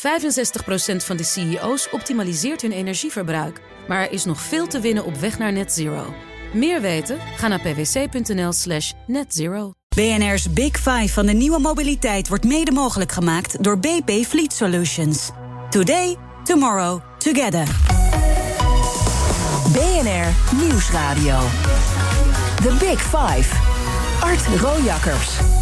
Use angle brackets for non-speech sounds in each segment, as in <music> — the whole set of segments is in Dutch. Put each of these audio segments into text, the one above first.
65% van de CEO's optimaliseert hun energieverbruik. Maar er is nog veel te winnen op weg naar net zero. Meer weten? Ga naar pwc.nl slash netzero. BNR's Big Five van de nieuwe mobiliteit wordt mede mogelijk gemaakt door BP Fleet Solutions. Today, tomorrow, together. BNR Nieuwsradio. The Big Five. Art Rojakkers.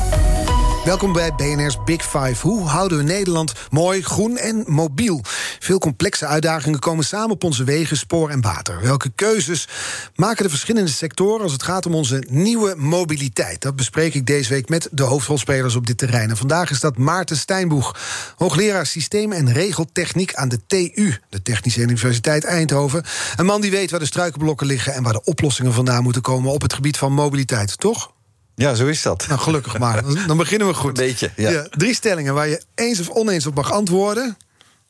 Welkom bij BNR's Big Five. Hoe houden we Nederland mooi, groen en mobiel? Veel complexe uitdagingen komen samen op onze wegen, spoor en water. Welke keuzes maken de verschillende sectoren als het gaat om onze nieuwe mobiliteit? Dat bespreek ik deze week met de hoofdrolspelers op dit terrein. En vandaag is dat Maarten Steinboeg, hoogleraar systeem en regeltechniek aan de TU, de Technische Universiteit Eindhoven. Een man die weet waar de struikenblokken liggen en waar de oplossingen vandaan moeten komen op het gebied van mobiliteit, toch? Ja, zo is dat. Nou, gelukkig maar. Dan beginnen we goed. Een beetje, ja. drie stellingen waar je eens of oneens op mag antwoorden.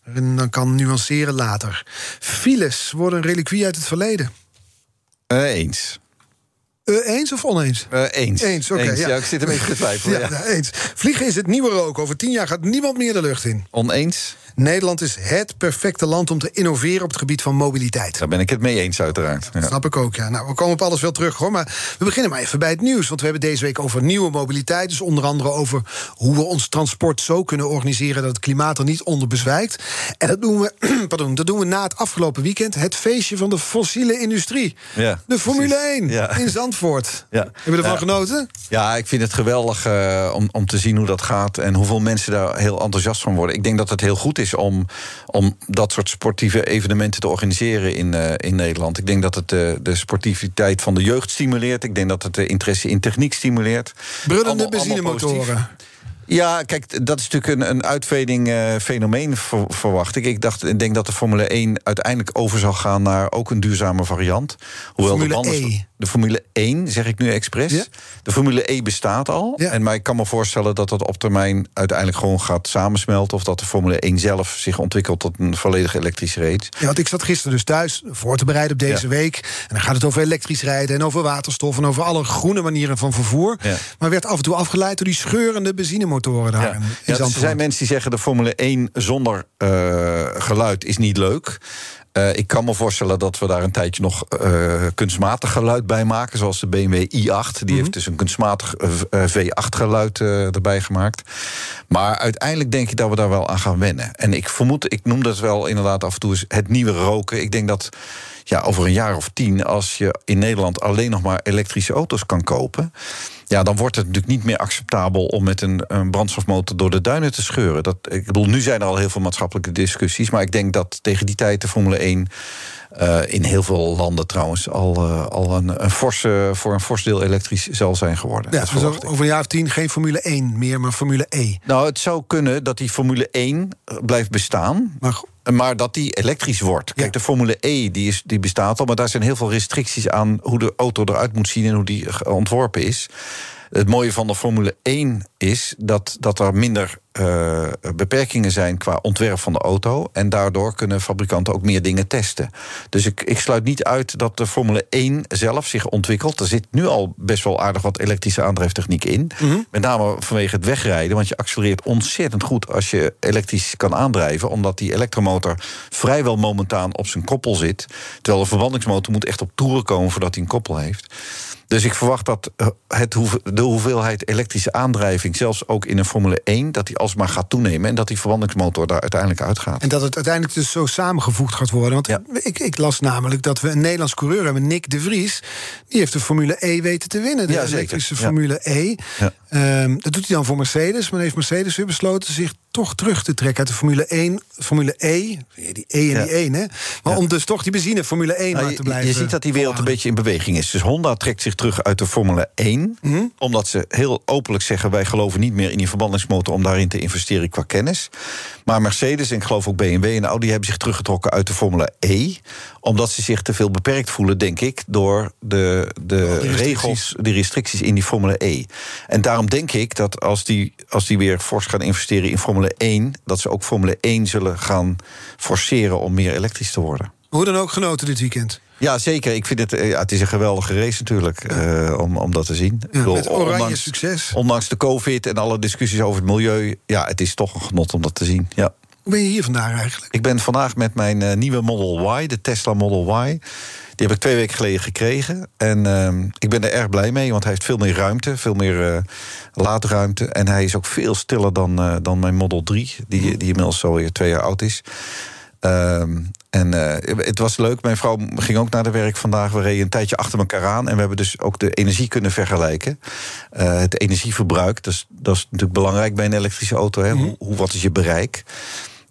En dan kan nuanceren later. Files worden een reliquie uit het verleden. Uh, eens. Uh, eens of oneens? Uh, eens. Eens, oké. Okay, ja. ja. ik zit een beetje te twijfelen. <laughs> ja, ja. eens. Vliegen is het nieuwe rook. Over tien jaar gaat niemand meer de lucht in. Oneens? Nederland is het perfecte land om te innoveren op het gebied van mobiliteit. Daar ben ik het mee eens, uiteraard. Ja. Snap ik ook, ja. Nou, we komen op alles wel terug, hoor. Maar we beginnen maar even bij het nieuws. Want we hebben deze week over nieuwe mobiliteit. Dus onder andere over hoe we ons transport zo kunnen organiseren... dat het klimaat er niet onder bezwijkt. En dat doen we, <clears throat> pardon, dat doen we na het afgelopen weekend. Het feestje van de fossiele industrie. Ja, de Formule precies. 1 Ja. in Zandvoort. Ja. Hebben we ervan Ja. genoten? Ja, ik vind het geweldig eh, om, om te zien hoe dat gaat... en hoeveel mensen daar heel enthousiast van worden. Ik denk dat het heel goed is om, om dat soort sportieve evenementen te organiseren in, eh, in Nederland. Ik denk dat het eh, de sportiviteit van de jeugd stimuleert. Ik denk dat het de interesse in techniek stimuleert. Brullende benzinemotoren. Ja, kijk, dat is natuurlijk een, een uitveding eh, fenomeen, ver- verwacht ik. Ik, dacht, ik denk dat de Formule 1 uiteindelijk over zal gaan naar ook een duurzame variant. Hoewel Formule de, banden- E. de Formule 1, zeg ik nu expres. Ja. De Formule E bestaat al. Ja. En maar ik kan me voorstellen dat dat op termijn uiteindelijk gewoon gaat samensmelten. Of dat de Formule 1 zelf zich ontwikkelt tot een volledig elektrische race. Ja, want ik zat gisteren dus thuis voor te bereiden op deze Ja. week. En dan gaat het over elektrisch rijden en over waterstof... en over alle groene manieren van vervoer. Maar werd af en toe afgeleid door die scheurende benzinemotoren daar Ja, dus er zijn mensen die zeggen de Formule 1 zonder eh, geluid is niet leuk. Eh, ik kan me voorstellen dat we daar een tijdje nog eh, kunstmatig geluid bij maken. Zoals de BMW i8. Die heeft dus een kunstmatig eh, V8 geluid erbij gemaakt. Maar uiteindelijk denk ik dat we daar wel aan gaan wennen. En ik vermoed, ik noem dat wel inderdaad af en toe eens het nieuwe roken. Ik denk dat ja, over een jaar of tien, als je in Nederland alleen nog maar elektrische auto's kan kopen. Ja, dan wordt het natuurlijk niet meer acceptabel om met een, een brandstofmotor door de duinen te scheuren. Dat, ik bedoel, nu zijn er al heel veel maatschappelijke discussies. Maar ik denk dat tegen die tijd de Formule 1. Eh, in heel veel landen trouwens al, eh, al een, een forse, voor een fors deel elektrisch zal zijn geworden. Ja, dus over een jaar of tien geen Formule 1 meer, maar Formule E. Nou, het zou kunnen dat die Formule 1 blijft bestaan. Maar Maar dat die elektrisch wordt. Kijk, Ja. de Formule E die, is, die bestaat al, maar daar zijn heel veel restricties aan hoe de auto eruit moet zien en hoe die ontworpen is. Het mooie van de Formule 1 is dat, dat er minder eh, beperkingen zijn qua ontwerp van de auto. En daardoor kunnen fabrikanten ook meer dingen testen. Dus ik, ik sluit niet uit dat de Formule 1 zelf zich ontwikkelt. Er zit nu al best wel aardig wat elektrische aandrijftechniek in. Met name vanwege het wegrijden. Want je accelereert ontzettend goed als je elektrisch kan aandrijven. Omdat die elektromotor vrijwel momentaan op zijn koppel zit. Terwijl de verbrandingsmotor moet echt op toeren komen voordat hij een koppel heeft. Dus ik verwacht dat eh, het, de hoeveelheid elektrische aandrijving, zelfs ook in een Formule 1, dat die alsmaar gaat toenemen en dat die verbrandingsmotor daar uiteindelijk uitgaat. En dat het uiteindelijk dus zo samengevoegd gaat worden. Want Ja. ik, ik las namelijk dat we een Nederlands coureur hebben, Nick de Vries. Die heeft de Formule E weten te winnen. De Ja, elektrische Ja. Formule E. Ja. Ehm, dat doet hij dan voor Mercedes. Maar heeft Mercedes weer besloten zich toch terug te trekken uit de Formule 1. Formule E. Die E en Ja. die 1, hè? Maar om dus toch die benzine Formule 1 Nou, maar te blijven. je ziet dat die wereld een beetje in beweging is. Dus Honda trekt zich terug uit de Formule 1. Mhm. Omdat ze heel openlijk zeggen: wij geloven niet meer in die verbrandingsmotor om daarin te investeren qua kennis. Maar Mercedes en ik geloof ook BMW en Audi hebben zich teruggetrokken uit de Formule E. Omdat ze zich te veel beperkt voelen, denk ik, door de, de regels, die restricties in die Formule E. En daarom denk ik dat als die, als die weer fors gaan investeren in Formule 1, dat ze ook Formule 1 zullen gaan forceren om meer elektrisch te worden. Hoe dan ook genoten dit weekend. Ja, zeker. Ik vind het, eh, ja, het is een geweldige race natuurlijk, eh, om, om dat te zien. Ja, bedoel, met oranje ondanks, succes. Ondanks de covid en alle discussies over het milieu... ja, het is toch een genot om dat te zien, ja. Hoe ben je hier vandaag eigenlijk? Ik ben vandaag met mijn uh, nieuwe Model Y, de Tesla Model Y. Die heb ik twee weken geleden gekregen. En uh, ik ben er erg blij mee, want hij heeft veel meer ruimte, veel meer uh, laadruimte. En hij is ook veel stiller dan, uh, dan mijn Model 3, die, die inmiddels zo weer twee jaar oud is. Ehm, en uh, het was leuk. Mijn vrouw ging ook naar de werk vandaag. We reden een tijdje achter elkaar aan. En we hebben dus ook de energie kunnen vergelijken. Uh, het energieverbruik, dat is, dat is natuurlijk belangrijk bij een elektrische auto. Hè? Mm -hmm. hoe, wat is je bereik?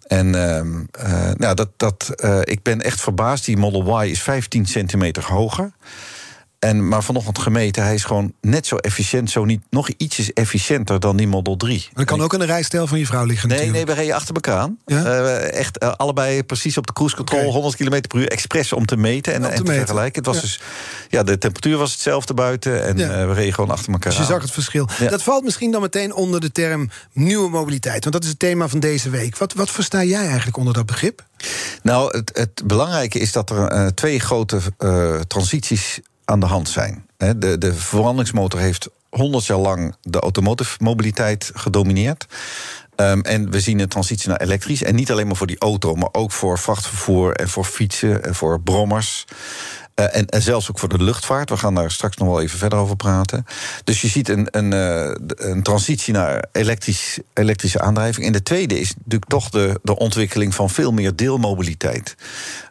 En uh, nou, dat, dat, ik ben echt verbaasd. Die Model Y is 15 centimeter hoger. En, maar vanochtend gemeten, hij is gewoon net zo efficiënt, zo niet nog ietsjes efficiënter dan die Model 3. Maar dat kan ook aan de rijstijl van je vrouw liggen. Nee, natuurlijk. nee, we reden achter elkaar aan. Ja? Uh, echt uh, allebei precies op de cruise control, okay. 100 km per uur, expres om te meten en, te, en te meten. vergelijken. Het was ja. dus, ja, de temperatuur was hetzelfde buiten en ja. uh, we reden gewoon achter elkaar. Dus je aan. zag het verschil. Dat valt misschien dan meteen onder de term nieuwe mobiliteit, want dat is het thema van deze week. Wat, wat versta jij eigenlijk onder dat begrip? Nou, het, het belangrijke is dat er twee grote transities aan de hand zijn. De, de heeft 100 jaar lang de automotive mobiliteit gedomineerd. Um, en we zien een transitie naar elektrisch. En niet alleen maar voor die auto, maar ook voor vrachtvervoer en voor fietsen en voor brommers. Uh, en, zelfs ook voor de luchtvaart. We gaan daar straks nog wel even verder over praten. Dus je ziet een, een, uh, een transitie naar elektrisch, elektrische aandrijving. En de tweede is natuurlijk toch de, de ontwikkeling van veel meer deelmobiliteit.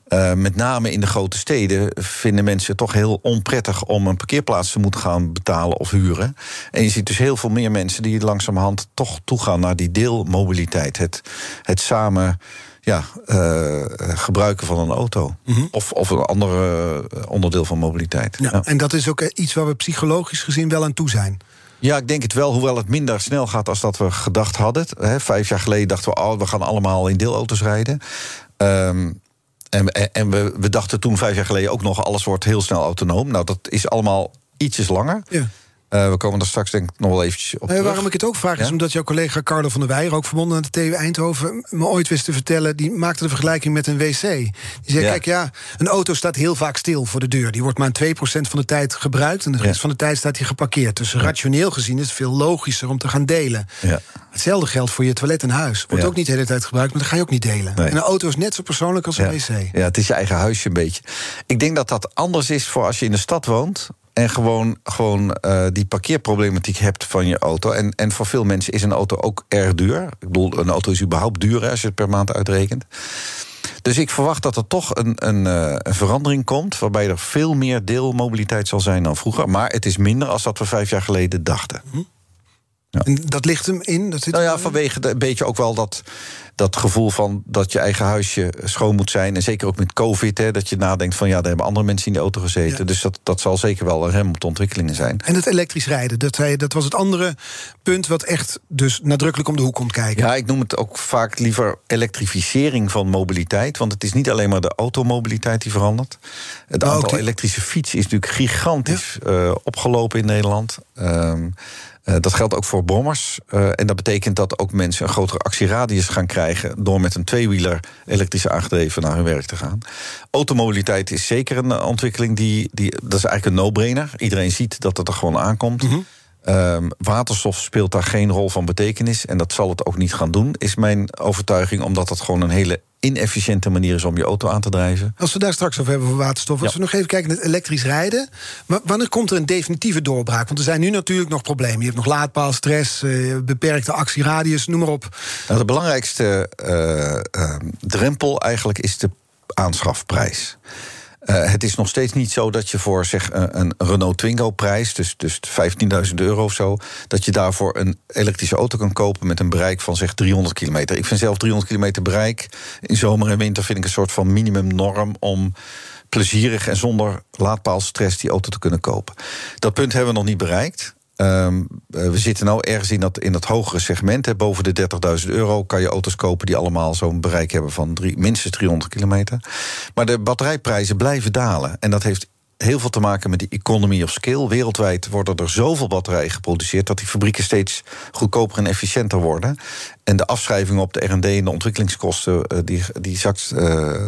Uh, met name in de grote steden vinden mensen het toch heel onprettig om een parkeerplaats te moeten gaan betalen of huren. En je ziet dus heel veel meer mensen die langzamerhand toch toegaan naar die deelmobiliteit. Het, het samen ja, uh, gebruiken van een auto. Mm -hmm. of, of een ander onderdeel van mobiliteit. Ja, ja. En dat is ook iets waar we psychologisch gezien wel aan toe zijn. Ja, ik denk het wel, hoewel het minder snel gaat als dat we gedacht hadden. He, vijf jaar geleden dachten we, oh, we gaan allemaal in deelauto's rijden. Um, en, en we, we, dachten toen vijf jaar geleden ook nog... alles wordt heel snel autonoom. Nou, dat is allemaal ietsjes langer. Ja. Uh, we komen er straks denk ik nog wel eventjes op nee, Waarom ik het ook vraag is omdat jouw collega Carlo van der Weijer... ook verbonden aan de TU Eindhoven, me ooit wist te vertellen... die maakte de vergelijking met een wc. Die zei, ja. kijk, ja, een auto staat heel vaak stil voor de deur. Die wordt maar 2% van de tijd gebruikt... en de rest ja. van de tijd staat hij geparkeerd. Dus rationeel gezien is het veel logischer om te gaan delen. Hetzelfde geldt voor je toilet in huis. Wordt ook niet de hele tijd gebruikt, maar dan ga je ook niet delen. Nee. En een auto is net zo persoonlijk als een wc. Ja, het is je eigen huisje een beetje. Ik denk dat dat anders is voor als je in de stad woont en gewoon, gewoon uh, die parkeerproblematiek hebt van je auto. En, en voor veel mensen is een auto ook erg duur. Ik bedoel, een auto is überhaupt duur als je het per maand uitrekent. Dus ik verwacht dat er toch een, een, een, verandering komt... waarbij er veel meer deelmobiliteit zal zijn dan vroeger. Maar het is minder als dat we vijf jaar geleden dachten. Hm. Ja. En dat ligt hem in? Dat zit nou ja, vanwege de, een beetje ook wel dat, dat gevoel van dat je eigen huisje schoon moet zijn. En zeker ook met COVID, hè, dat je nadenkt van ja, daar hebben andere mensen in de auto gezeten. Ja. Dus dat, dat zal zeker wel een rem op de ontwikkelingen zijn. En het elektrisch rijden, dat, dat was het andere punt wat echt dus nadrukkelijk om de hoek komt kijken. Ja, ik noem het ook vaak liever elektrificering van mobiliteit. Want het is niet alleen maar de automobiliteit die verandert. Het Oh, aantal elektrische fietsen is natuurlijk gigantisch ja. uh, opgelopen in Nederland. Um, uh, dat geldt ook voor brommers. Uh, en dat betekent dat ook mensen een grotere actieradius gaan krijgen... door met een tweewieler elektrisch aangedreven naar hun werk te gaan. Automobiliteit is zeker een ontwikkeling die... die dat is eigenlijk een no-brainer. Iedereen ziet dat het er gewoon aankomt. Mm -hmm. Um, waterstof speelt daar geen rol van betekenis. En dat zal het ook niet gaan doen, is mijn overtuiging. Omdat het gewoon een hele inefficiënte manier is om je auto aan te drijven. Als we daar straks over hebben voor waterstof... als ja. we nog even kijken naar elektrisch rijden... wanneer komt er een definitieve doorbraak? Want er zijn nu natuurlijk nog problemen. Je hebt nog laadpaalstress, uh, beperkte actieradius, noem maar op. Nou, de belangrijkste uh, uh, drempel eigenlijk is de aanschafprijs. Uh, het is nog steeds niet zo dat je voor zeg, een Renault Twingo prijs, dus, dus 15.000 euro of zo, dat je daarvoor een elektrische auto kan kopen met een bereik van zeg 300 kilometer. Ik vind zelf 300 kilometer bereik in zomer en winter vind ik een soort van minimumnorm om plezierig en zonder laadpaalstress die auto te kunnen kopen. Dat punt hebben we nog niet bereikt. Um, we zitten nou ergens in dat, in dat hogere segment. Hè, boven de 30.000 euro kan je auto's kopen die allemaal zo'n bereik hebben van minstens 300 kilometer. Maar de batterijprijzen blijven dalen. En dat heeft heel veel te maken met die economy of scale. Wereldwijd worden er zoveel batterijen geproduceerd dat die fabrieken steeds goedkoper en efficiënter worden. En de afschrijving op de RD en de ontwikkelingskosten die, die zakt uh,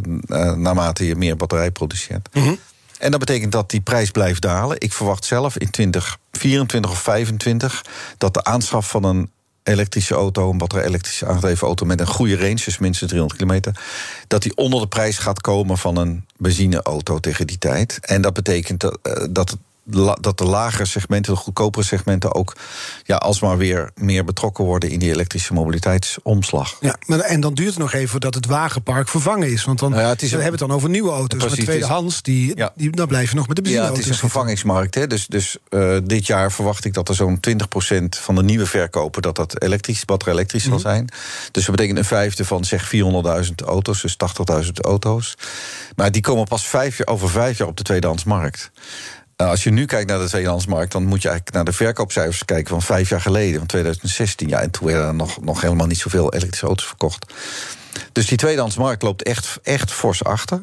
naarmate je meer batterij produceert. -hmm. En dat betekent dat die prijs blijft dalen. Ik verwacht zelf in 2024 of 2025 dat de aanschaf van een elektrische auto, een batterij-elektrische aangedreven auto met een goede range, dus minstens 300 kilometer, dat die onder de prijs gaat komen van een benzineauto tegen die tijd. En dat betekent dat, uh, dat het dat de lagere segmenten, de goedkopere segmenten ook ja, alsmaar weer meer betrokken worden in die elektrische mobiliteitsomslag. Ja, maar, en dan duurt het nog even voordat het wagenpark vervangen is. Want dan nou ja, het is we hebben het dan over nieuwe auto's. Precies, maar tweedehands, die, ja. die, dan blijf je nog met de benzineauto's. Ja, het is een vervangingsmarkt. Hè. Dus, dus uh, dit jaar verwacht ik dat er zo'n 20% van de nieuwe verkopen... dat dat elektrisch, batterij-elektrisch mm -hmm. zal mhm. zijn. Dus dat betekent een vijfde van zeg 400.000 auto's, dus 80.000 auto's. Maar die komen pas vijf jaar, over vijf jaar op de tweedehandsmarkt. Nou, als je nu kijkt naar de tweedehandsmarkt, dan moet je eigenlijk naar de verkoopcijfers kijken van vijf jaar geleden, van 2016. Ja, en toen werden er nog, nog helemaal niet zoveel elektrische auto's verkocht. Dus die tweedehandsmarkt loopt echt, echt fors achter.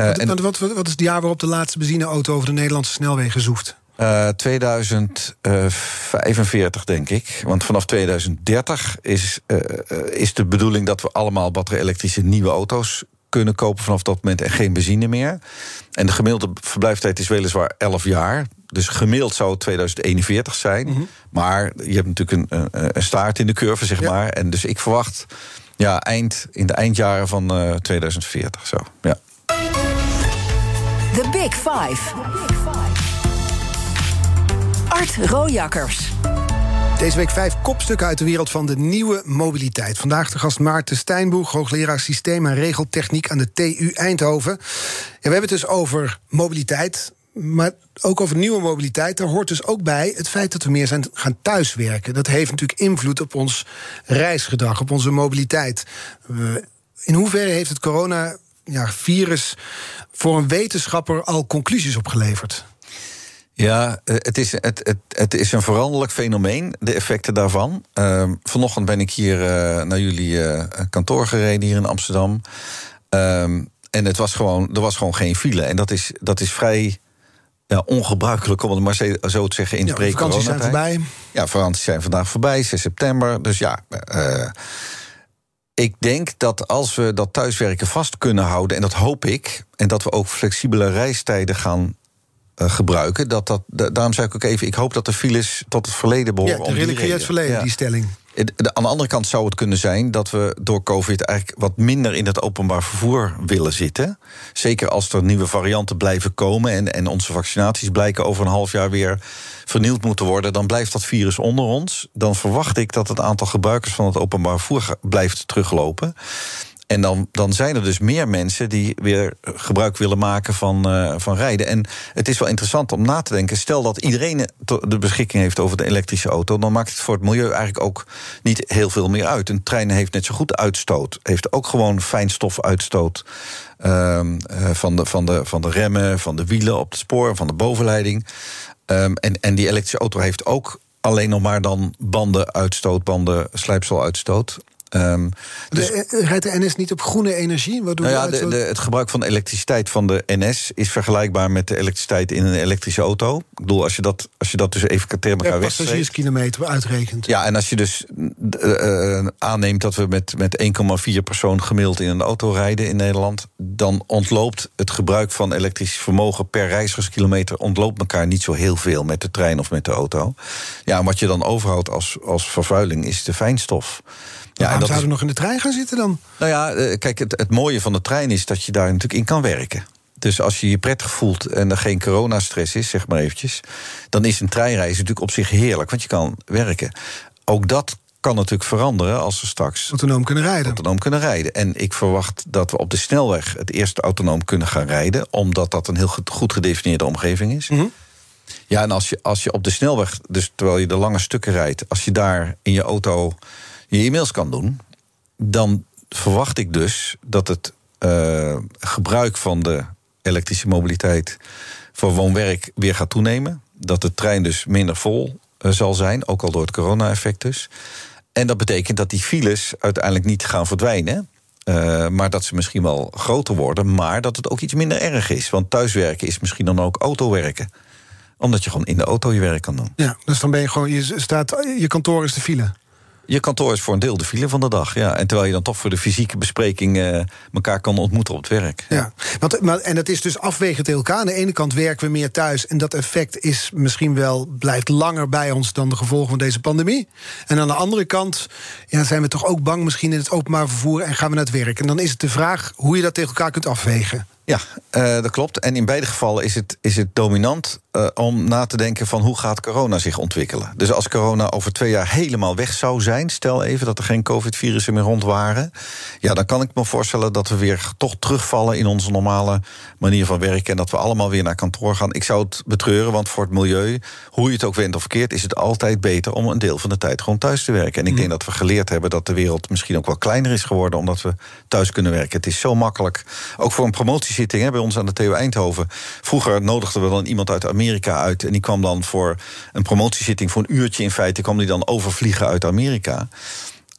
Uh, wat, en, wat, wat, is het jaar waarop de laatste benzineauto over de Nederlandse snelwegen zoeft? Uh, 2045, denk ik. Want vanaf 2030 is, uh, is de bedoeling dat we allemaal batterij-elektrische nieuwe auto's kunnen kopen vanaf dat moment en geen benzine meer. En de gemiddelde verblijftijd is weliswaar 11 jaar. Dus gemiddeld zou het 2041 zijn. Mhm. Maar je hebt natuurlijk een, een, staart in de curve, zeg maar. En dus ik verwacht ja, eind, in de eindjaren van uh, 2040. Zo, ja. The Big Five. Art Rojakkers. Deze week vijf kopstukken uit de wereld van de nieuwe mobiliteit. Vandaag de gast Maarten Steinboeg, hoogleraar systeem en regeltechniek aan de TU Eindhoven. Ja, we hebben het dus over mobiliteit, maar ook over nieuwe mobiliteit. Daar hoort dus ook bij het feit dat we meer zijn gaan thuiswerken. Dat heeft natuurlijk invloed op ons reisgedrag, op onze mobiliteit. In hoeverre heeft het coronavirus voor een wetenschapper al conclusies opgeleverd? Ja, eh, het is, het, het, het is een veranderlijk fenomeen, de effecten daarvan. Uh, vanochtend ben ik hier uh, naar jullie uh, kantoor gereden, hier in Amsterdam. Uh, en het was gewoon, er was gewoon geen file. En dat is, dat is vrij ja, ongebruikelijk, om het maar zo te zeggen, in de ja, vakanties zijn voorbij. Ja, vakanties zijn vandaag voorbij, 6 september. Dus ja, ik denk dat als we dat thuiswerken vast kunnen houden... en dat hoop ik, en dat we ook flexibele reistijden gaan gebruiken. Dat dat, daarom zei ik ook even, ik hoop dat de files tot het verleden behoren. Ja, de het verleden, die stelling. Aan de andere kant zou het kunnen zijn dat we door COVID eigenlijk wat minder in het openbaar vervoer willen zitten. Zeker als er nieuwe varianten blijven komen en, en onze vaccinaties blijken over een half jaar weer vernieuwd moeten worden, dan blijft dat virus onder ons. Dan verwacht ik dat het aantal gebruikers van het openbaar vervoer blijft teruglopen. En dan, dan zijn er dus meer mensen die weer gebruik willen maken van, uh, van rijden. En het is wel interessant om na te denken. Stel dat iedereen de beschikking heeft over de elektrische auto, dan maakt het voor het milieu eigenlijk ook niet heel veel meer uit. Een trein heeft net zo goed uitstoot, heeft ook gewoon fijnstofuitstoot. Uh, van, de, van, de, van de remmen, van de wielen op het spoor, van de bovenleiding. Um, en, en die elektrische auto heeft ook alleen nog maar dan bandenuitstoot, banden, slijpseluitstoot. Um, dus, de, eh, rijdt de NS niet op groene energie? Waardoor nou ja, de, de, het gebruik van elektriciteit van de NS is vergelijkbaar met de elektriciteit in een elektrische auto. Ik bedoel, als je dat, als je dat dus even tegen elkaar ja, passagierskilometer uitrekent. Ja, en als je dus uh, aanneemt dat we met, met 1,4 persoon gemiddeld in een auto rijden in Nederland, dan ontloopt het gebruik van elektrisch vermogen per reizigerskilometer ontloopt elkaar niet zo heel veel met de trein of met de auto. Ja, en wat je dan overhoudt als, als vervuiling is de fijnstof. Ja, Waarom zouden we nog in de trein gaan zitten dan? Nou ja, eh, kijk, het, het mooie van de trein is dat je daar natuurlijk in kan werken. Dus als je je prettig voelt en er geen coronastress is, zeg maar eventjes... dan is een treinreis natuurlijk op zich heerlijk, want je kan werken. Ook dat kan natuurlijk veranderen als we straks... Autonoom kunnen rijden. Autonoom kunnen rijden. En ik verwacht dat we op de snelweg het eerste autonoom kunnen gaan rijden... omdat dat een heel goed gedefinieerde omgeving is. Mhm. Ja, en als je, als je op de snelweg, dus terwijl je de lange stukken rijdt... als je daar in je auto je e-mails kan doen, dan verwacht ik dus dat het uh, gebruik van de elektrische mobiliteit voor woonwerk weer gaat toenemen. Dat de trein dus minder vol uh, zal zijn, ook al door het corona-effect dus. En dat betekent dat die files uiteindelijk niet gaan verdwijnen. Uh, maar dat ze misschien wel groter worden, maar dat het ook iets minder erg is. Want thuiswerken is misschien dan ook autowerken omdat je gewoon in de auto je werk kan doen. Ja, dus dan ben je gewoon, je staat, je kantoor is de file. Je kantoor is voor een deel de file van de dag. Ja. En terwijl je dan toch voor de fysieke bespreking uh, elkaar kan ontmoeten op het werk. Ja. Want, maar, en dat is dus afwegend tegen elkaar. Aan de ene kant werken we meer thuis. En dat effect is misschien wel, blijft langer bij ons dan de gevolgen van deze pandemie. En aan de andere kant ja, zijn we toch ook bang misschien in het openbaar vervoer en gaan we naar het werk. En dan is het de vraag hoe je dat tegen elkaar kunt afwegen. Ja, uh, dat klopt. En in beide gevallen is het, is het dominant uh, om na te denken van hoe gaat corona zich ontwikkelen. Dus als corona over twee jaar helemaal weg zou zijn, stel even dat er geen covid-virussen meer rond waren, ja, dan kan ik me voorstellen dat we weer toch terugvallen in onze normale manier van werken en dat we allemaal weer naar kantoor gaan. Ik zou het betreuren, want voor het milieu, hoe je het ook went of verkeerd, is het altijd beter om een deel van de tijd gewoon thuis te werken. En ik denk dat we geleerd hebben dat de wereld misschien ook wel kleiner is geworden omdat we thuis kunnen werken. Het is zo makkelijk, ook voor een promotiezitting hè, bij ons aan de TU Eindhoven. Vroeger nodigden we dan iemand uit Amerika uit en die kwam dan voor een promotiezitting voor een uurtje in feite, kwam die dan overvliegen uit Amerika.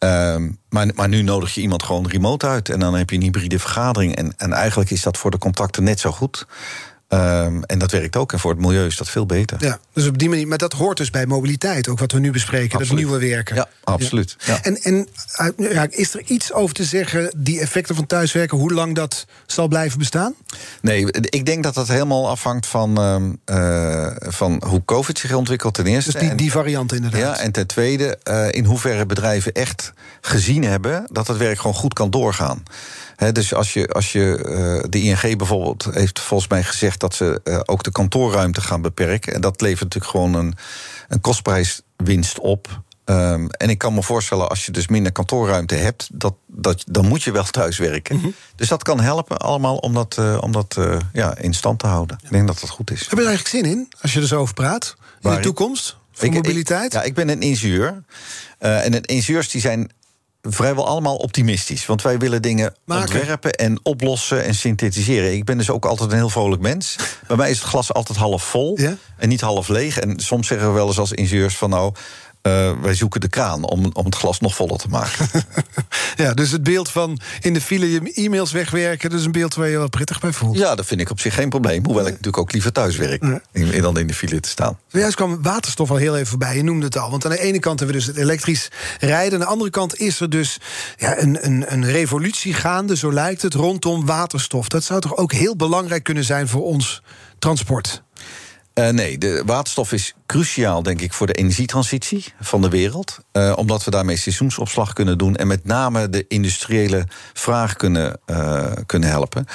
Uh, maar, maar nu nodig je iemand gewoon remote uit. En dan heb je een hybride vergadering. En, en eigenlijk is dat voor de contacten net zo goed. Um, en dat werkt ook. En voor het milieu is dat veel beter. Ja, dus op die manier. Maar dat hoort dus bij mobiliteit, ook wat we nu bespreken. Absoluut. Dat nieuwe werken. Ja, absoluut. Ja. En, en ja, is er iets over te zeggen, die effecten van thuiswerken, hoe lang dat zal blijven bestaan? Nee, ik denk dat dat helemaal afhangt van, uh, van hoe COVID zich ontwikkelt, ten eerste. Dus die, die variant inderdaad. Ja, en ten tweede, uh, in hoeverre bedrijven echt gezien hebben dat het werk gewoon goed kan doorgaan. He, dus als je, als je uh, de ING bijvoorbeeld heeft volgens mij gezegd dat ze uh, ook de kantoorruimte gaan beperken. En dat levert natuurlijk gewoon een, een kostprijswinst op. Um, en ik kan me voorstellen, als je dus minder kantoorruimte hebt, dat, dat, dan moet je wel <laughs> thuiswerken. Mm -hmm. Dus dat kan helpen allemaal om dat, uh, om dat ja, in stand te houden. Ik denk dat dat goed is. Heb je er eigenlijk zin in, als je er zo over praat? In Waar de toekomst? Voor ik, mobiliteit? Ik, ja, ik ben een ingenieur. en de ingenieurs die zijn vrijwel allemaal optimistisch. Want wij willen dingen Maken. ontwerpen en oplossen en synthetiseren. Ik ben dus ook altijd een heel vrolijk mens. <laughs> Bij mij is het glas altijd half vol ja? en niet half leeg. En soms zeggen we wel eens als ingenieurs van nou... Uh, wij zoeken de kraan om, om het glas nog voller te maken. <laughs> ja, dus het beeld van in de file je e-mails wegwerken... dat is een beeld waar je wel prettig bij voelt. Ja, dat vind ik op zich geen probleem. Hoewel ik natuurlijk ook liever thuis werk ja. in, dan in de file te staan. Juist kwam waterstof al heel even voorbij, je noemde het al. Want aan de ene kant hebben we dus het elektrisch rijden... aan de andere kant is er dus ja, een, een, een revolutie gaande, zo lijkt het... rondom waterstof. Dat zou toch ook heel belangrijk kunnen zijn voor ons transport? Uh, nee, de waterstof is cruciaal, denk ik, voor de energietransitie van de wereld. Uh, omdat we daarmee seizoensopslag kunnen doen en met name de industriële vraag kunnen, uh, kunnen helpen.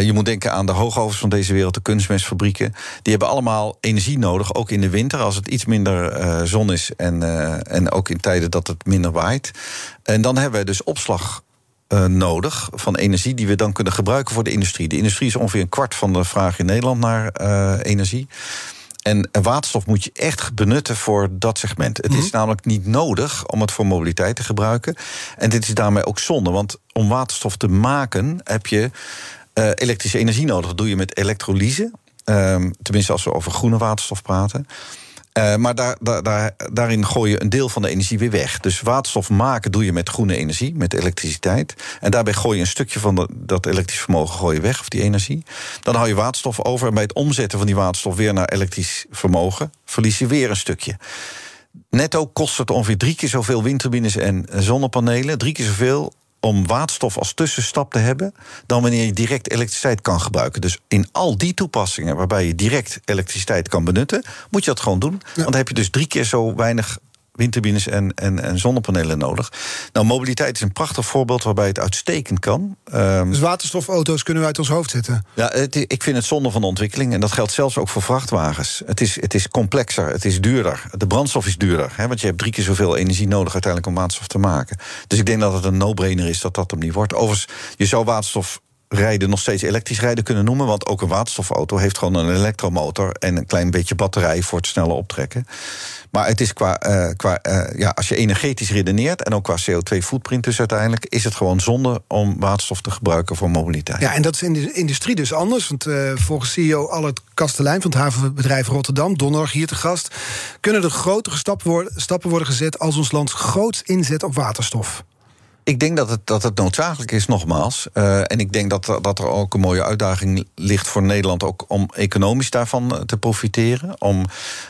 je moet denken aan de hoogovens van deze wereld, de kunstmestfabrieken. Die hebben allemaal energie nodig, ook in de winter, als het iets minder zon is en, en ook in tijden dat het minder waait. En dan hebben we dus opslag uh, nodig van energie die we dan kunnen gebruiken voor de industrie. De industrie is ongeveer een kwart van de vraag in Nederland naar uh, energie. En waterstof moet je echt benutten voor dat segment. Het is namelijk niet nodig om het voor mobiliteit te gebruiken. En dit is daarmee ook zonde, want om waterstof te maken heb je uh, elektrische energie nodig. Dat doe je met elektrolyse. Um, tenminste, als we over groene waterstof praten. Uh, maar daar, daar, daarin gooi je een deel van de energie weer weg. Dus waterstof maken doe je met groene energie, met elektriciteit. En daarbij gooi je een stukje van dat elektrisch vermogen gooi je weg, of die energie. Dan hou je waterstof over. En bij het omzetten van die waterstof weer naar elektrisch vermogen, verlies je weer een stukje. Netto kost het ongeveer drie keer zoveel windturbines en zonnepanelen. Drie keer zoveel om waterstof als tussenstap te hebben dan wanneer je direct elektriciteit kan gebruiken. Dus in al die toepassingen waarbij je direct elektriciteit kan benutten, moet je dat gewoon doen. Want dan heb je dus drie keer zo weinig windturbines en, en, en zonnepanelen nodig. Nou, mobiliteit is een prachtig voorbeeld waarbij het uitstekend kan. Um, dus waterstofauto's kunnen we uit ons hoofd zetten? Ja, het, ik vind het zonde van de ontwikkeling. En dat geldt zelfs ook voor vrachtwagens. Het is, het is complexer, het is duurder. De brandstof is duurder. Hè, want je hebt drie keer zoveel energie nodig uiteindelijk om waterstof te maken. Dus ik denk dat het een no-brainer is dat dat hem niet wordt. Overigens, je zou waterstof rijden nog steeds elektrisch rijden kunnen noemen. Want ook een waterstofauto heeft gewoon een elektromotor en een klein beetje batterij voor het snelle optrekken. Maar het is qua, uh, qua uh, ja, als je energetisch redeneert en ook qua CO2-footprint dus uiteindelijk, is het gewoon zonde om waterstof te gebruiken voor mobiliteit. Ja, en dat is in de industrie dus anders. Want uh, volgens CEO Albert Kastelein van het havenbedrijf Rotterdam, donderdag hier te gast, kunnen er grotere stappen worden, stappen worden gezet als ons land groots inzet op waterstof. Ik denk dat het, dat het noodzakelijk is, nogmaals. Uh, en ik denk dat, dat er ook een mooie uitdaging ligt voor Nederland... ook om economisch daarvan eh, te profiteren. Om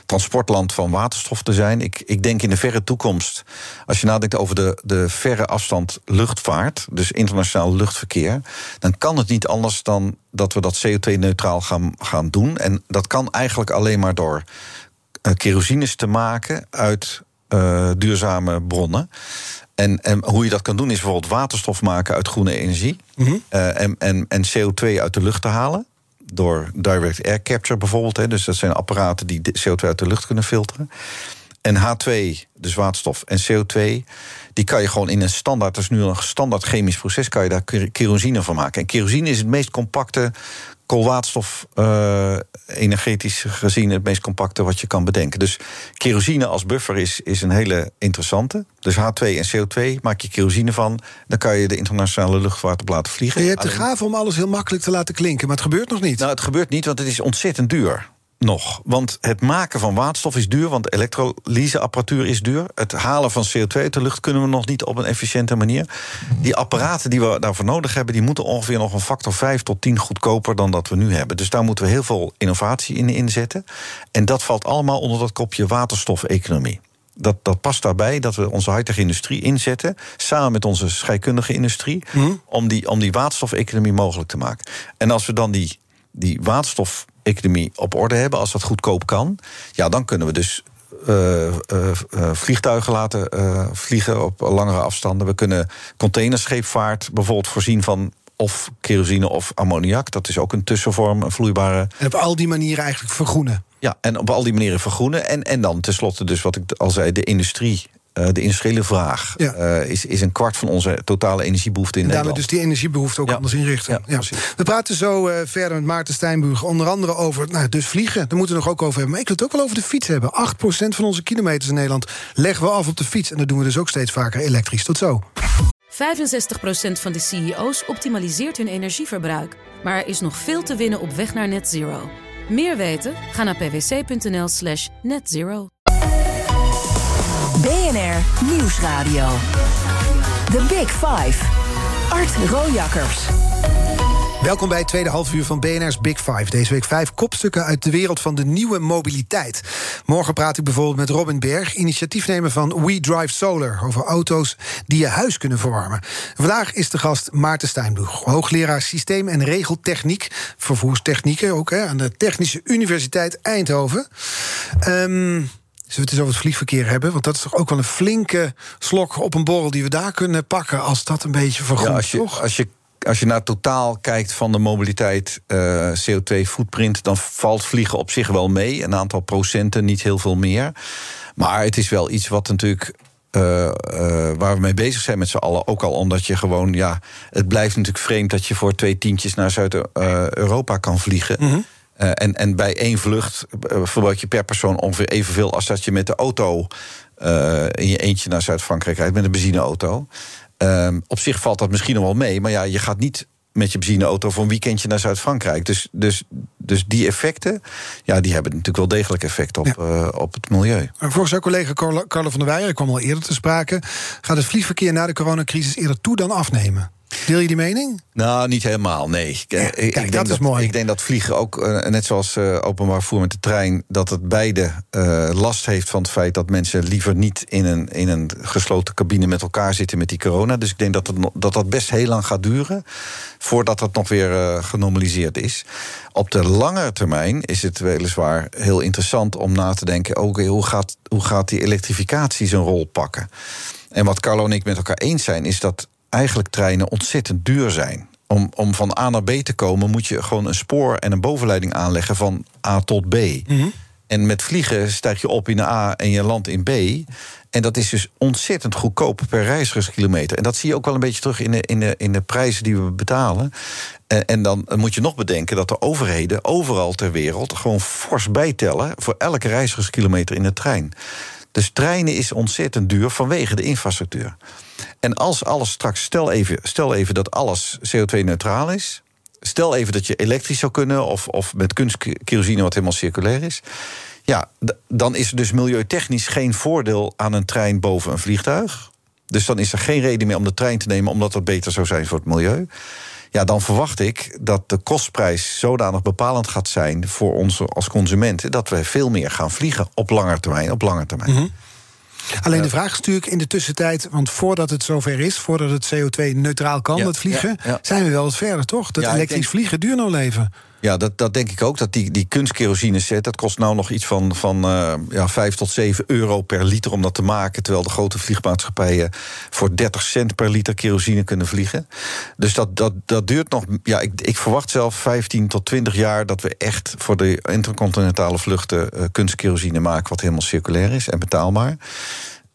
transportland van waterstof te zijn. Ik, ik denk in de verre toekomst, als je nadenkt over de, de verre afstand luchtvaart... dus internationaal luchtverkeer... dan kan het niet anders dan dat we dat CO2-neutraal gaan, gaan doen. En dat kan eigenlijk alleen maar door uh, kerosines te maken uit uh, duurzame bronnen. En, en, hoe je dat kan doen is bijvoorbeeld waterstof maken uit groene energie. Mm -hmm. uh, en, en, en CO2 uit de lucht te halen. Door direct air capture bijvoorbeeld. Hè. Dus dat zijn apparaten die CO2 uit de lucht kunnen filteren. En H2, dus waterstof en CO2, die kan je gewoon in een standaard, dat is nu een standaard chemisch proces, kan je daar kerosine van maken. En kerosine is het meest compacte koolwaterstof uh, energetisch gezien het meest compacte wat je kan bedenken. Dus kerosine als buffer is, is een hele interessante. Dus H2 en CO2 maak je kerosine van. Dan kan je de internationale luchtvaart op laten vliegen. je hebt de gave om alles heel makkelijk te laten klinken, maar het gebeurt nog niet. Nou, het gebeurt niet, want het is ontzettend duur nog. Want het maken van waterstof is duur, want elektrolyseapparatuur is duur. Het halen van CO2 uit de lucht kunnen we nog niet op een efficiënte manier. Die apparaten die we daarvoor nodig hebben, die moeten ongeveer nog een factor 5 tot 10 goedkoper dan dat we nu hebben. Dus daar moeten we heel veel innovatie in inzetten. En dat valt allemaal onder dat kopje waterstofeconomie. Dat, dat past daarbij dat we onze high-tech industrie inzetten, samen met onze scheikundige industrie, mm. om die, om die waterstofeconomie mogelijk te maken. En als we dan die, die waterstof economie op orde hebben, als dat goedkoop kan, ja, dan kunnen we dus uh, uh, vliegtuigen laten vliegen op langere afstanden. We kunnen containerscheepvaart bijvoorbeeld voorzien van of kerosine of ammoniak. Dat is ook een tussenvorm, een vloeibare. En op al die manieren eigenlijk vergroenen. Ja, en op al die manieren vergroenen. En, en dan tenslotte, dus wat ik al zei, de industrie uh, de industriële vraag ja. uh, is, is een kwart van onze totale energiebehoefte in en Nederland. dus die energiebehoefte ook ja. anders inrichten. Ja, we praten zo uh, verder met Maarten Steinburg. Onder andere over nou, dus vliegen. Daar moeten we nog ook over hebben. Maar ik wil het ook wel over de fiets hebben. 8% van onze kilometers in Nederland leggen we af op de fiets. En dat doen we dus ook steeds vaker elektrisch. Tot zo. 65% van de CEO's optimaliseert hun energieverbruik. Maar er is nog veel te winnen op weg naar net zero. Meer weten? Ga naar pwc.nl slash netzero. BNR Nieuwsradio. The Big Five. Art Rojakkers. Welkom bij het tweede halfuur van BNR's Big Five. Deze week vijf kopstukken uit de wereld van de nieuwe mobiliteit. Morgen praat ik bijvoorbeeld met Robin Berg, initiatiefnemer van We Drive Solar... over auto's die je huis kunnen verwarmen. Vandaag is de gast Maarten Steinbloeg, hoogleraar systeem- en regeltechniek... vervoerstechnieken ook hè, aan de Technische Universiteit Eindhoven. Um, Zullen we het eens over het vliegverkeer hebben? Want dat is toch ook wel een flinke slok op een borrel die we daar kunnen pakken als dat een beetje vergroent, ja, als je, toch? Als je, als je naar totaal kijkt van de mobiliteit uh, CO2-footprint, dan valt vliegen op zich wel mee. Een aantal procenten, niet heel veel meer. Maar het is wel iets wat natuurlijk uh, uh, waar we mee bezig zijn met z'n allen. Ook al omdat je gewoon, ja, het blijft natuurlijk vreemd dat je voor twee tientjes naar Zuid-Europa kan vliegen. Mm -hmm. Uh, en, en bij één vlucht uh, verbruik je per persoon ongeveer evenveel als dat je met de auto uh, in je eentje naar Zuid-Frankrijk rijdt met een benzineauto. op zich valt dat misschien nog wel mee, maar ja, je gaat niet met je benzineauto voor een weekendje naar Zuid-Frankrijk. Dus, dus, dus die effecten, ja, die hebben natuurlijk wel degelijk effect op, ja. op het milieu. Volgens jouw collega Carlo van der Weijer, ik kwam al eerder te sprake, gaat het vliegverkeer na de coronacrisis eerder toe dan afnemen? Deel je die mening? Nou, niet helemaal, nee. Ja, kijk, ik, dat denk is dat, mooi. Ik denk dat vliegen ook, uh, net zoals uh, openbaar vervoer met de trein... dat het beide uh, last heeft van het feit dat mensen liever niet... In een, in een gesloten cabine met elkaar zitten met die corona. Dus ik denk dat het, dat, dat best heel lang gaat duren... voordat dat nog weer genormaliseerd is. Op de langere termijn is het weliswaar heel interessant om na te denken... Okay, hoe, gaat, hoe gaat die elektrificatie zijn rol pakken? En wat Carlo en ik met elkaar eens zijn, is dat eigenlijk treinen ontzettend duur zijn. Om, om van A naar B te komen moet je gewoon een spoor en een bovenleiding aanleggen van A tot B. Mm -hmm. En met vliegen stijg je op in de A en je landt in B. En dat is dus ontzettend goedkoop per reizigerskilometer. En dat zie je ook wel een beetje terug in de, in de, in de prijzen die we betalen. En, en dan moet je nog bedenken dat de overheden overal ter wereld gewoon fors bijtellen voor elke reizigerskilometer in de trein. Dus treinen is ontzettend duur vanwege de infrastructuur. En als alles straks, stel even, stel even dat alles CO2-neutraal is. Stel even dat je elektrisch zou kunnen of, of met kunstkerosine wat helemaal circulair is. Ja, dan is er dus milieutechnisch geen voordeel aan een trein boven een vliegtuig. Dus dan is er geen reden meer om de trein te nemen, omdat dat beter zou zijn voor het milieu. Ja, dan verwacht ik dat de kostprijs zodanig bepalend gaat zijn voor ons als consumenten dat we veel meer gaan vliegen op lange termijn. Op lange termijn. Mhm. Alleen de vraag is natuurlijk in de tussentijd, want voordat het zover is, voordat het CO2-neutraal kan, dat vliegen, zijn we wel wat verder, toch? Dat elektrisch vliegen duurt nog leven. Ja, dat, dat denk ik ook. Dat die, die kunstkerosine set, dat kost nou nog iets van, van uh, ja, 5 tot 7 euro per liter om dat te maken. Terwijl de grote vliegmaatschappijen voor 30 cent per liter kerosine kunnen vliegen. Dus dat, dat, dat duurt nog. Ja, ik, ik verwacht zelf 15 tot 20 jaar dat we echt voor de intercontinentale vluchten uh, kunstkerosine maken, wat helemaal circulair is en betaalbaar.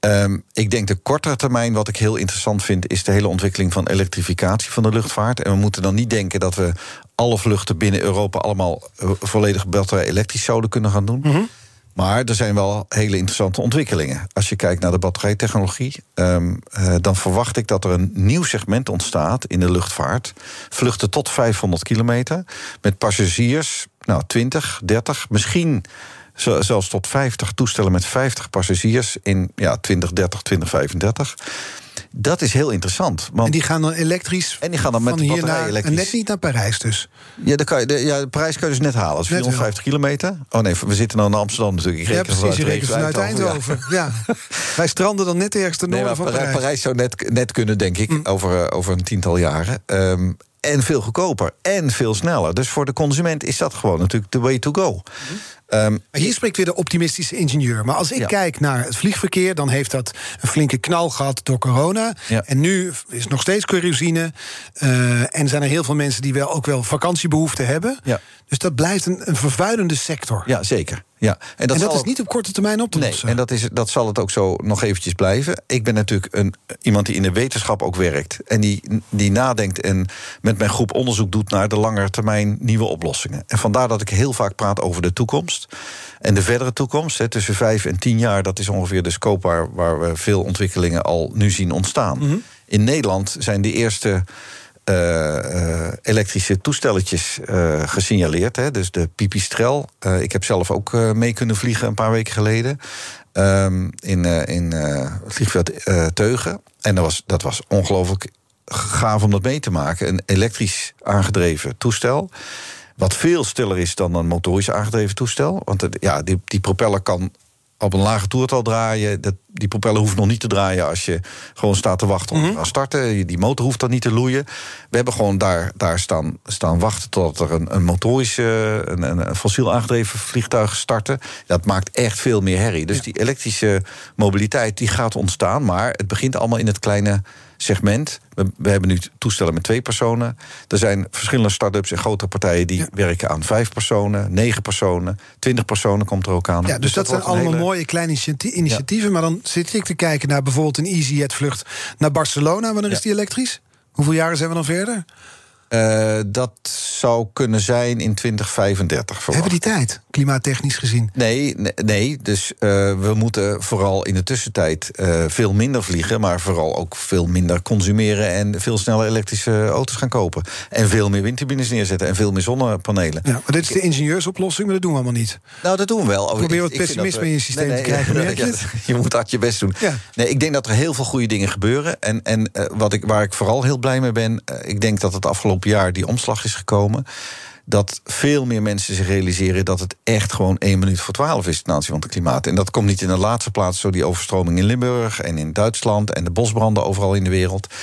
Um, ik denk de kortere termijn, wat ik heel interessant vind, is de hele ontwikkeling van elektrificatie van de luchtvaart. En we moeten dan niet denken dat we alle vluchten binnen Europa allemaal uh, volledig batterij elektrisch zouden kunnen gaan doen. Mm -hmm. Maar er zijn wel hele interessante ontwikkelingen. Als je kijkt naar de batterijtechnologie, um, uh, dan verwacht ik dat er een nieuw segment ontstaat in de luchtvaart. Vluchten tot 500 kilometer met passagiers, nou 20, 30, misschien zelfs tot 50 toestellen met 50 passagiers in ja, 2030, 2035. Dat is heel interessant. Want en die gaan dan elektrisch. En die gaan dan met de batterij elektrisch. En net niet naar Parijs dus. Ja, de, kan je, de, ja, de prijs kan je dus net halen. Dat is 450 kilometer. Oh nee, we zitten dan in Amsterdam natuurlijk. Ik reken ja, precies. Je rekent vanuit Eindhoven. Ja. <laughs> Wij stranden dan net ergens ten noorden nee, van Parijs. Parijs zou net, net kunnen, denk ik, mm. over, uh, over een tiental jaren. Um, en veel goedkoper en veel sneller. Dus voor de consument is dat gewoon natuurlijk de way to go. Mm. Um, hier spreekt weer de optimistische ingenieur. Maar als ik kijk naar het vliegverkeer, dan heeft dat een flinke knal gehad door corona. Ja. En nu is nog steeds kerosine. Uh, en zijn er heel veel mensen die wel ook wel vakantiebehoeften hebben. Ja. Dus dat blijft een, een vervuilende sector. Ja, zeker. Ja. En dat, en dat is niet op korte termijn op te nee, lossen. En dat, is, dat zal het ook zo nog eventjes blijven. Ik ben natuurlijk een, iemand die in de wetenschap ook werkt. En die, die nadenkt en met mijn groep onderzoek doet naar de langere termijn nieuwe oplossingen. En vandaar dat ik heel vaak praat over de toekomst. En de verdere toekomst, hè, tussen vijf en tien jaar, dat is ongeveer de scope waar, waar we veel ontwikkelingen al nu zien ontstaan. Mm -hmm. In Nederland zijn de eerste uh, uh, elektrische toestelletjes uh, gesignaleerd. Hè, dus de Pipistrel. ik heb zelf ook mee kunnen vliegen een paar weken geleden. Um, in in het vliegveld Teugen. En dat was, dat was ongelooflijk gaaf om dat mee te maken. Een elektrisch aangedreven toestel. Wat veel stiller is dan een motorisch aangedreven toestel. Want ja, die, die propeller kan op een lage toertal draaien. Dat, die propeller hoeft nog niet te draaien als je gewoon staat te wachten om mm -hmm. te starten. Die motor hoeft dan niet te loeien. We hebben gewoon daar, daar staan, staan wachten tot er een, een motorische, een, een fossiel aangedreven vliegtuig starten. Dat maakt echt veel meer herrie. Dus ja. die elektrische mobiliteit die gaat ontstaan. Maar het begint allemaal in het kleine segment. We, we, hebben nu toestellen met twee personen. Er zijn verschillende start-ups en grote partijen die ja. werken aan vijf personen, negen personen, twintig personen komt er ook aan. Ja, dus, dus dat, dat zijn allemaal hele... mooie kleine initiatieven. Ja. Maar dan zit ik te kijken naar bijvoorbeeld een EasyJet-vlucht naar Barcelona. Wanneer is die elektrisch? Hoeveel jaren zijn we dan verder? Uh, dat zou kunnen zijn in 2035. Verwacht. Hebben die tijd, klimaattechnisch gezien? Nee, nee, dus uh, we moeten vooral in de tussentijd uh, veel minder vliegen... maar vooral ook veel minder consumeren... en veel sneller elektrische auto's gaan kopen. En veel meer windturbines neerzetten en veel meer zonnepanelen. Ja, maar dit is de ingenieursoplossing, maar dat doen we allemaal niet. Nou, dat doen we wel. Probeer wat pessimisme we... in je systeem nee, nee, te krijgen. <laughs> Nee, <laughs> je moet hard je best doen. Ja. Nee, ik denk dat er heel veel goede dingen gebeuren. En, en wat ik, waar ik vooral heel blij mee ben... ik denk dat het afgelopen jaar die omslag is gekomen dat veel meer mensen zich realiseren dat het echt gewoon één minuut voor twaalf is ten aanzien van het klimaat. En dat komt niet in de laatste plaats door die overstroming in Limburg en in Duitsland en de bosbranden overal in de wereld.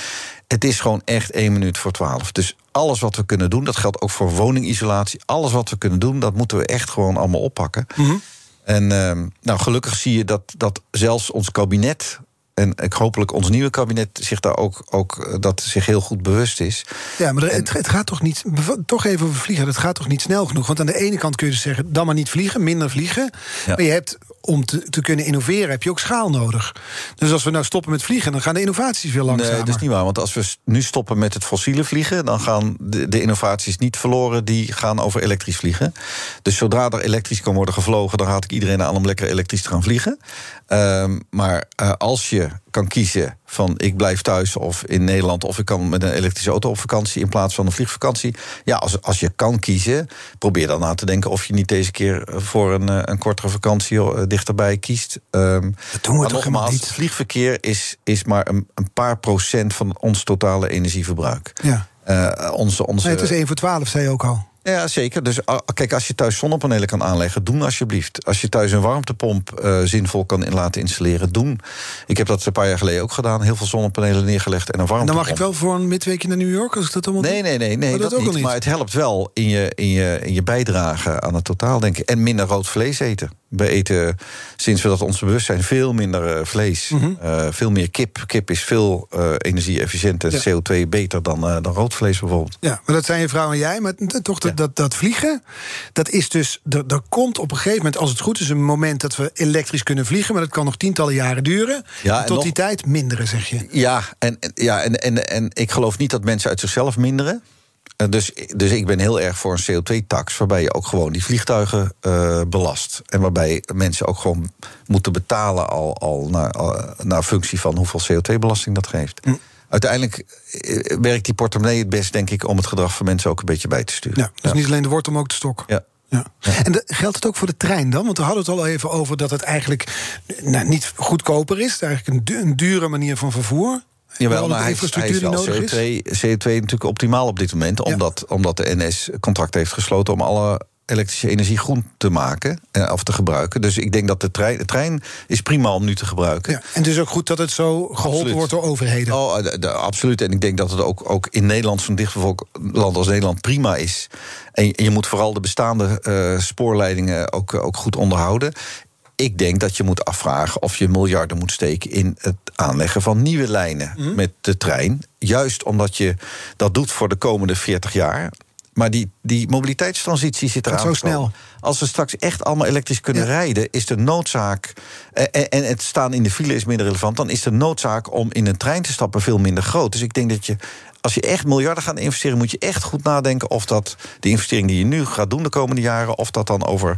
Het is gewoon echt één minuut voor twaalf. Dus alles wat we kunnen doen, dat geldt ook voor woningisolatie. Alles wat we kunnen doen, dat moeten we echt gewoon allemaal oppakken. Mm -hmm. En uh, nou, gelukkig zie je dat, dat zelfs ons kabinet en ik hopelijk ons nieuwe kabinet zich daar ook, ook eh, dat zich heel goed bewust is. Ja, maar het, het, gaat toch niet. Toch even over vliegen. Het gaat toch niet snel genoeg. Want aan de ene kant kun je dus zeggen: dan maar niet vliegen, minder vliegen. Ja. Maar je hebt om te, te, kunnen innoveren heb je ook schaal nodig. Dus als we nou stoppen met vliegen, dan gaan de innovaties veel langzamer. Nee, dat is niet waar. Want als we nu stoppen met het fossiele vliegen, dan gaan de, de innovaties niet verloren. Die gaan over elektrisch vliegen. Dus zodra er elektrisch kan worden gevlogen, dan raad ik iedereen aan om lekker elektrisch te gaan vliegen. Um, maar uh, als je je kan kiezen van ik blijf thuis of in Nederland... of ik kan met een elektrische auto op vakantie in plaats van een vliegvakantie. Ja, als, als je kan kiezen, probeer dan na te denken... of je niet deze keer voor een, een kortere vakantie dichterbij kiest. Um, dat doen we toch nogmaals, niet. vliegverkeer is, is maar een, een paar procent van ons totale energieverbruik. Ja. Uh, onze, onze... Nee, het is 1 voor 12, zei je ook al. Ja, zeker. Dus ah, kijk, als je thuis zonnepanelen kan aanleggen, doen alsjeblieft. Als je thuis een warmtepomp uh, zinvol kan laten installeren, doen. Ik heb dat een paar jaar geleden ook gedaan. Heel veel zonnepanelen neergelegd en een warmtepomp. En dan mag ik wel voor een midweekje naar New York als ik dat allemaal Nee, nee, nee, nee oh, dat, ook niet. niet. Maar het helpt wel in je, in, je, in je bijdrage aan het totaal, denk ik. En minder rood vlees eten. We eten, sinds we dat ons bewust zijn, veel minder uh, vlees. Mm -hmm. uh, veel meer kip. Kip is veel uh, energie-efficiënt en ja. CO2 beter dan, dan rood vlees bijvoorbeeld. Ja, maar dat zijn je vrouw en jij. Maar toch, ja. dat, dat vliegen, dat is dus... Er, komt op een gegeven moment, als het goed is... een moment dat we elektrisch kunnen vliegen... maar dat kan nog tientallen jaren duren. Ja, tot nog, die tijd minderen, zeg je. Ja, en, ja en, en, en ik geloof niet dat mensen uit zichzelf minderen. Dus, dus ik ben heel erg voor een CO2-tax, waarbij je ook gewoon die vliegtuigen uh, belast. En waarbij mensen ook gewoon moeten betalen al, al naar, al, naar functie van hoeveel CO2-belasting dat geeft. Hm. Uiteindelijk eh, werkt die portemonnee het best, denk ik, om het gedrag van mensen ook een beetje bij te sturen. Ja, dus ja. niet alleen de wortel, maar ook de stok. Ja. Ja. En de, geldt het ook voor de trein dan? Want we hadden het al even over dat het eigenlijk nou, niet goedkoper is. Het is eigenlijk een, een dure manier van vervoer. Jawel, maar hij, is wel CO2, CO2 natuurlijk optimaal op dit moment. Omdat, ja. omdat de NS contract heeft gesloten om alle elektrische energie groen te maken eh, of te gebruiken. Dus ik denk dat de trein, de trein is prima om nu te gebruiken. Ja, en het is ook goed dat het zo geholpen absoluut. wordt door overheden. Oh, de, de, absoluut. En ik denk dat het ook, ook in Nederland, zo'n dichtbevolkt land als Nederland, prima is. En je, en je moet vooral de bestaande uh, spoorleidingen ook, ook goed onderhouden. Ik denk dat je moet afvragen of je miljarden moet steken in het aanleggen van nieuwe lijnen mm. met de trein. Juist omdat je dat doet voor de komende 40 jaar. Maar die, die mobiliteitstransitie zit eraan. Zo snel. Als we straks echt allemaal elektrisch kunnen ja. rijden, is de noodzaak. En, en het staan in de file is minder relevant. Dan is de noodzaak om in een trein te stappen veel minder groot. Dus ik denk dat je als je echt miljarden gaat investeren, moet je echt goed nadenken of dat de investering die je nu gaat doen de komende jaren, of dat dan over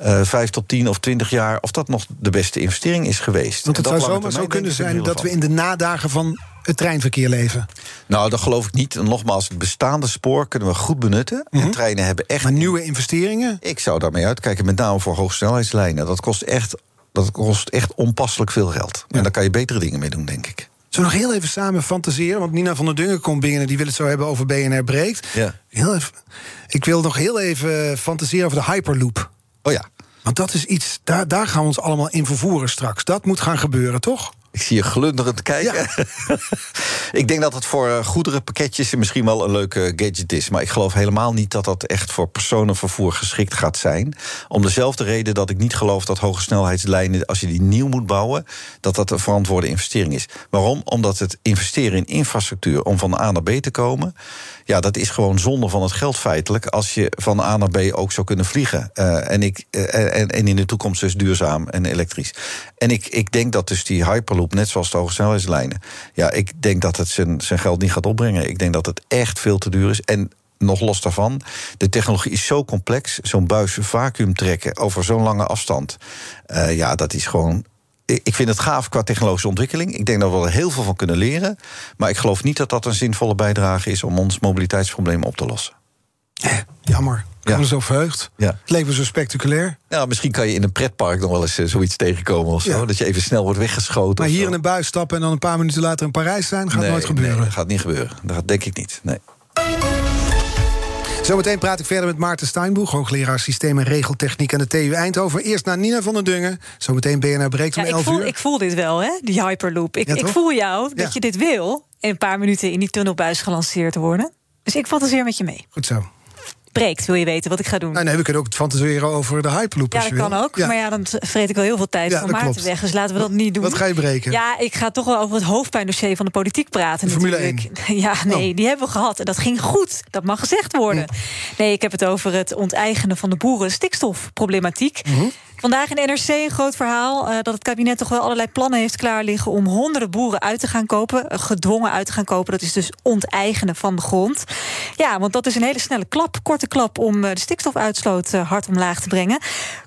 uh, vijf tot tien of twintig jaar, of dat nog de beste investering is geweest. Want het zou zomaar zo kunnen zijn dat we in de nadagen van het treinverkeer leven? Nou, dat geloof ik niet. En nogmaals, het bestaande spoor kunnen we goed benutten. Mm -hmm. En treinen hebben echt. Maar nieuwe investeringen? Ik zou daarmee uitkijken, met name voor hoogsnelheidslijnen. Dat kost echt, dat kost echt onpasselijk veel geld. Ja. En daar kan je betere dingen mee doen, denk ik. Zullen we nog heel even samen fantaseren? Want Nina van der Dungen komt binnen, die wil het zo hebben over BNR Breekt. Ja. Heel even, ik wil nog heel even fantaseren over de Hyperloop. Oh ja. Want dat is iets, daar, daar gaan we ons allemaal in vervoeren straks. Dat moet gaan gebeuren, toch? Ik zie je glunderend kijken. Ja. <laughs> ik denk dat het voor uh, goederenpakketjes misschien wel een leuke gadget is. Maar ik geloof helemaal niet dat dat echt voor personenvervoer geschikt gaat zijn. Om dezelfde reden dat ik niet geloof dat hoge snelheidslijnen, als je die nieuw moet bouwen, dat dat een verantwoorde investering is. Waarom? Omdat het investeren in infrastructuur om van A naar B te komen. Ja, dat is gewoon zonde van het geld feitelijk. Als je van A naar B ook zou kunnen vliegen. Uh, en, ik, uh, en, en in de toekomst dus duurzaam en elektrisch. En ik, ik denk dat dus die Hyperloop, net zoals de hogesnelheidslijnen... ja, ik denk dat het zijn, zijn geld niet gaat opbrengen. Ik denk dat het echt veel te duur is. En nog los daarvan, de technologie is zo complex. Zo'n buis vacuüm trekken over zo'n lange afstand. Ja, dat is gewoon ik vind het gaaf qua technologische ontwikkeling. Ik denk dat we er heel veel van kunnen leren. Maar ik geloof niet dat dat een zinvolle bijdrage is om ons mobiliteitsprobleem op te lossen. Eh, jammer. Ik ben ja. zo verheugd. Ja. Het leven zo spectaculair. Ja, misschien kan je in een pretpark nog wel eens uh, zoiets tegenkomen of zo. Ja. Dat je even snel wordt weggeschoten. Maar hier in een buis stappen en dan een paar minuten later in Parijs zijn, gaat nee, nooit gebeuren. Nee, dat gaat niet gebeuren. Dat denk ik niet. Nee. Zometeen praat ik verder met Maarten Steinboeg, hoogleraar systeem en regeltechniek aan de TU Eindhoven. Eerst naar Nina van der Dungen. Zometeen BNR breekt om ja, 11 voel, uur. Ik voel dit wel, hè, die Hyperloop. Ik, Ja, ik voel jou dat je dit wil. In een paar minuten in die tunnelbuis gelanceerd worden. Dus ik fantaseer met je mee. Goed zo. Wil je weten wat ik ga doen? Nou, nee, we kunnen ook fantaseren over de Hyperloop. ja, dat kan wil. ook. Maar ja, dan vreet ik wel heel veel tijd Ja, van Maarten klopt. weg. Dus laten we dat niet doen. Wat ga je breken? Ja, ik ga toch wel over het hoofdpijndossier van de politiek praten. De Formule natuurlijk. <laughs> Ja, nee, Oh. die hebben we gehad. En dat ging goed. Dat mag gezegd worden. Nee, ik heb het over het onteigenen van de boeren stikstofproblematiek. Mhm. Vandaag in NRC een groot verhaal eh, dat het kabinet toch wel allerlei plannen heeft klaar liggen om honderden boeren uit te gaan kopen, eh, gedwongen uit te gaan kopen. Dat is dus onteigenen van de grond. Ja, want dat is een hele snelle klap, korte klap om eh, de stikstofuitstoot hard omlaag te brengen.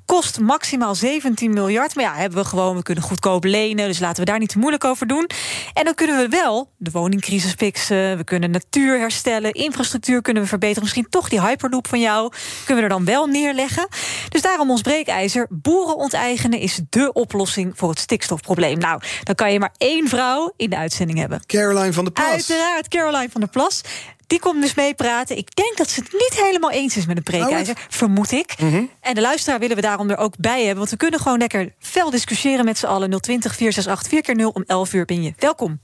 Kost maximaal 17 miljard. Maar ja, hebben we gewoon, we kunnen goedkoop lenen. Dus laten we daar niet te moeilijk over doen. En dan kunnen we wel de woningcrisis fixen. We kunnen natuur herstellen. Infrastructuur kunnen we verbeteren. Misschien toch die hyperloop van jou kunnen we er dan wel neerleggen. Dus daarom ons breekijzer. Boeren onteigenen is dé oplossing voor het stikstofprobleem. Nou, dan kan je maar één vrouw in de uitzending hebben. Caroline van der Plas. Uiteraard, Caroline van der Plas. Die komt dus meepraten. Ik denk dat ze het niet helemaal eens is met het breekijzer. vermoed ik. En de luisteraar willen we daarom er ook bij hebben. Want we kunnen gewoon lekker fel discussiëren met z'n allen. 020 468 4 keer 0 om 11 uur ben je. Welkom.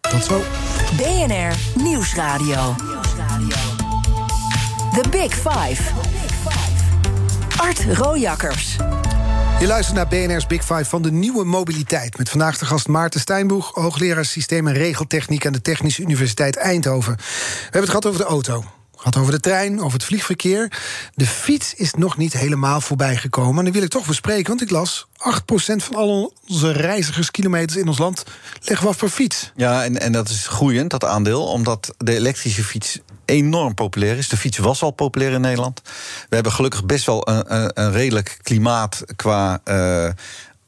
Tot zo. BNR Nieuwsradio. The Big Five. Art Rojakkers. Je luistert naar BNR's Big Five van de nieuwe mobiliteit. Met vandaag de gast Maarten Steinboeg, hoogleraar systeem en regeltechniek aan de Technische Universiteit Eindhoven. We hebben het gehad over de auto. Gehad over de trein, over het vliegverkeer. De fiets is nog niet helemaal voorbij gekomen. En die wil ik toch bespreken, want ik las... 8% van al onze reizigerskilometers in ons land leggen we af per fiets. Ja, en, en dat is groeiend, dat aandeel, omdat de elektrische fiets enorm populair is. De fiets was al populair in Nederland. We hebben gelukkig best wel een, een, een redelijk klimaat qua uh,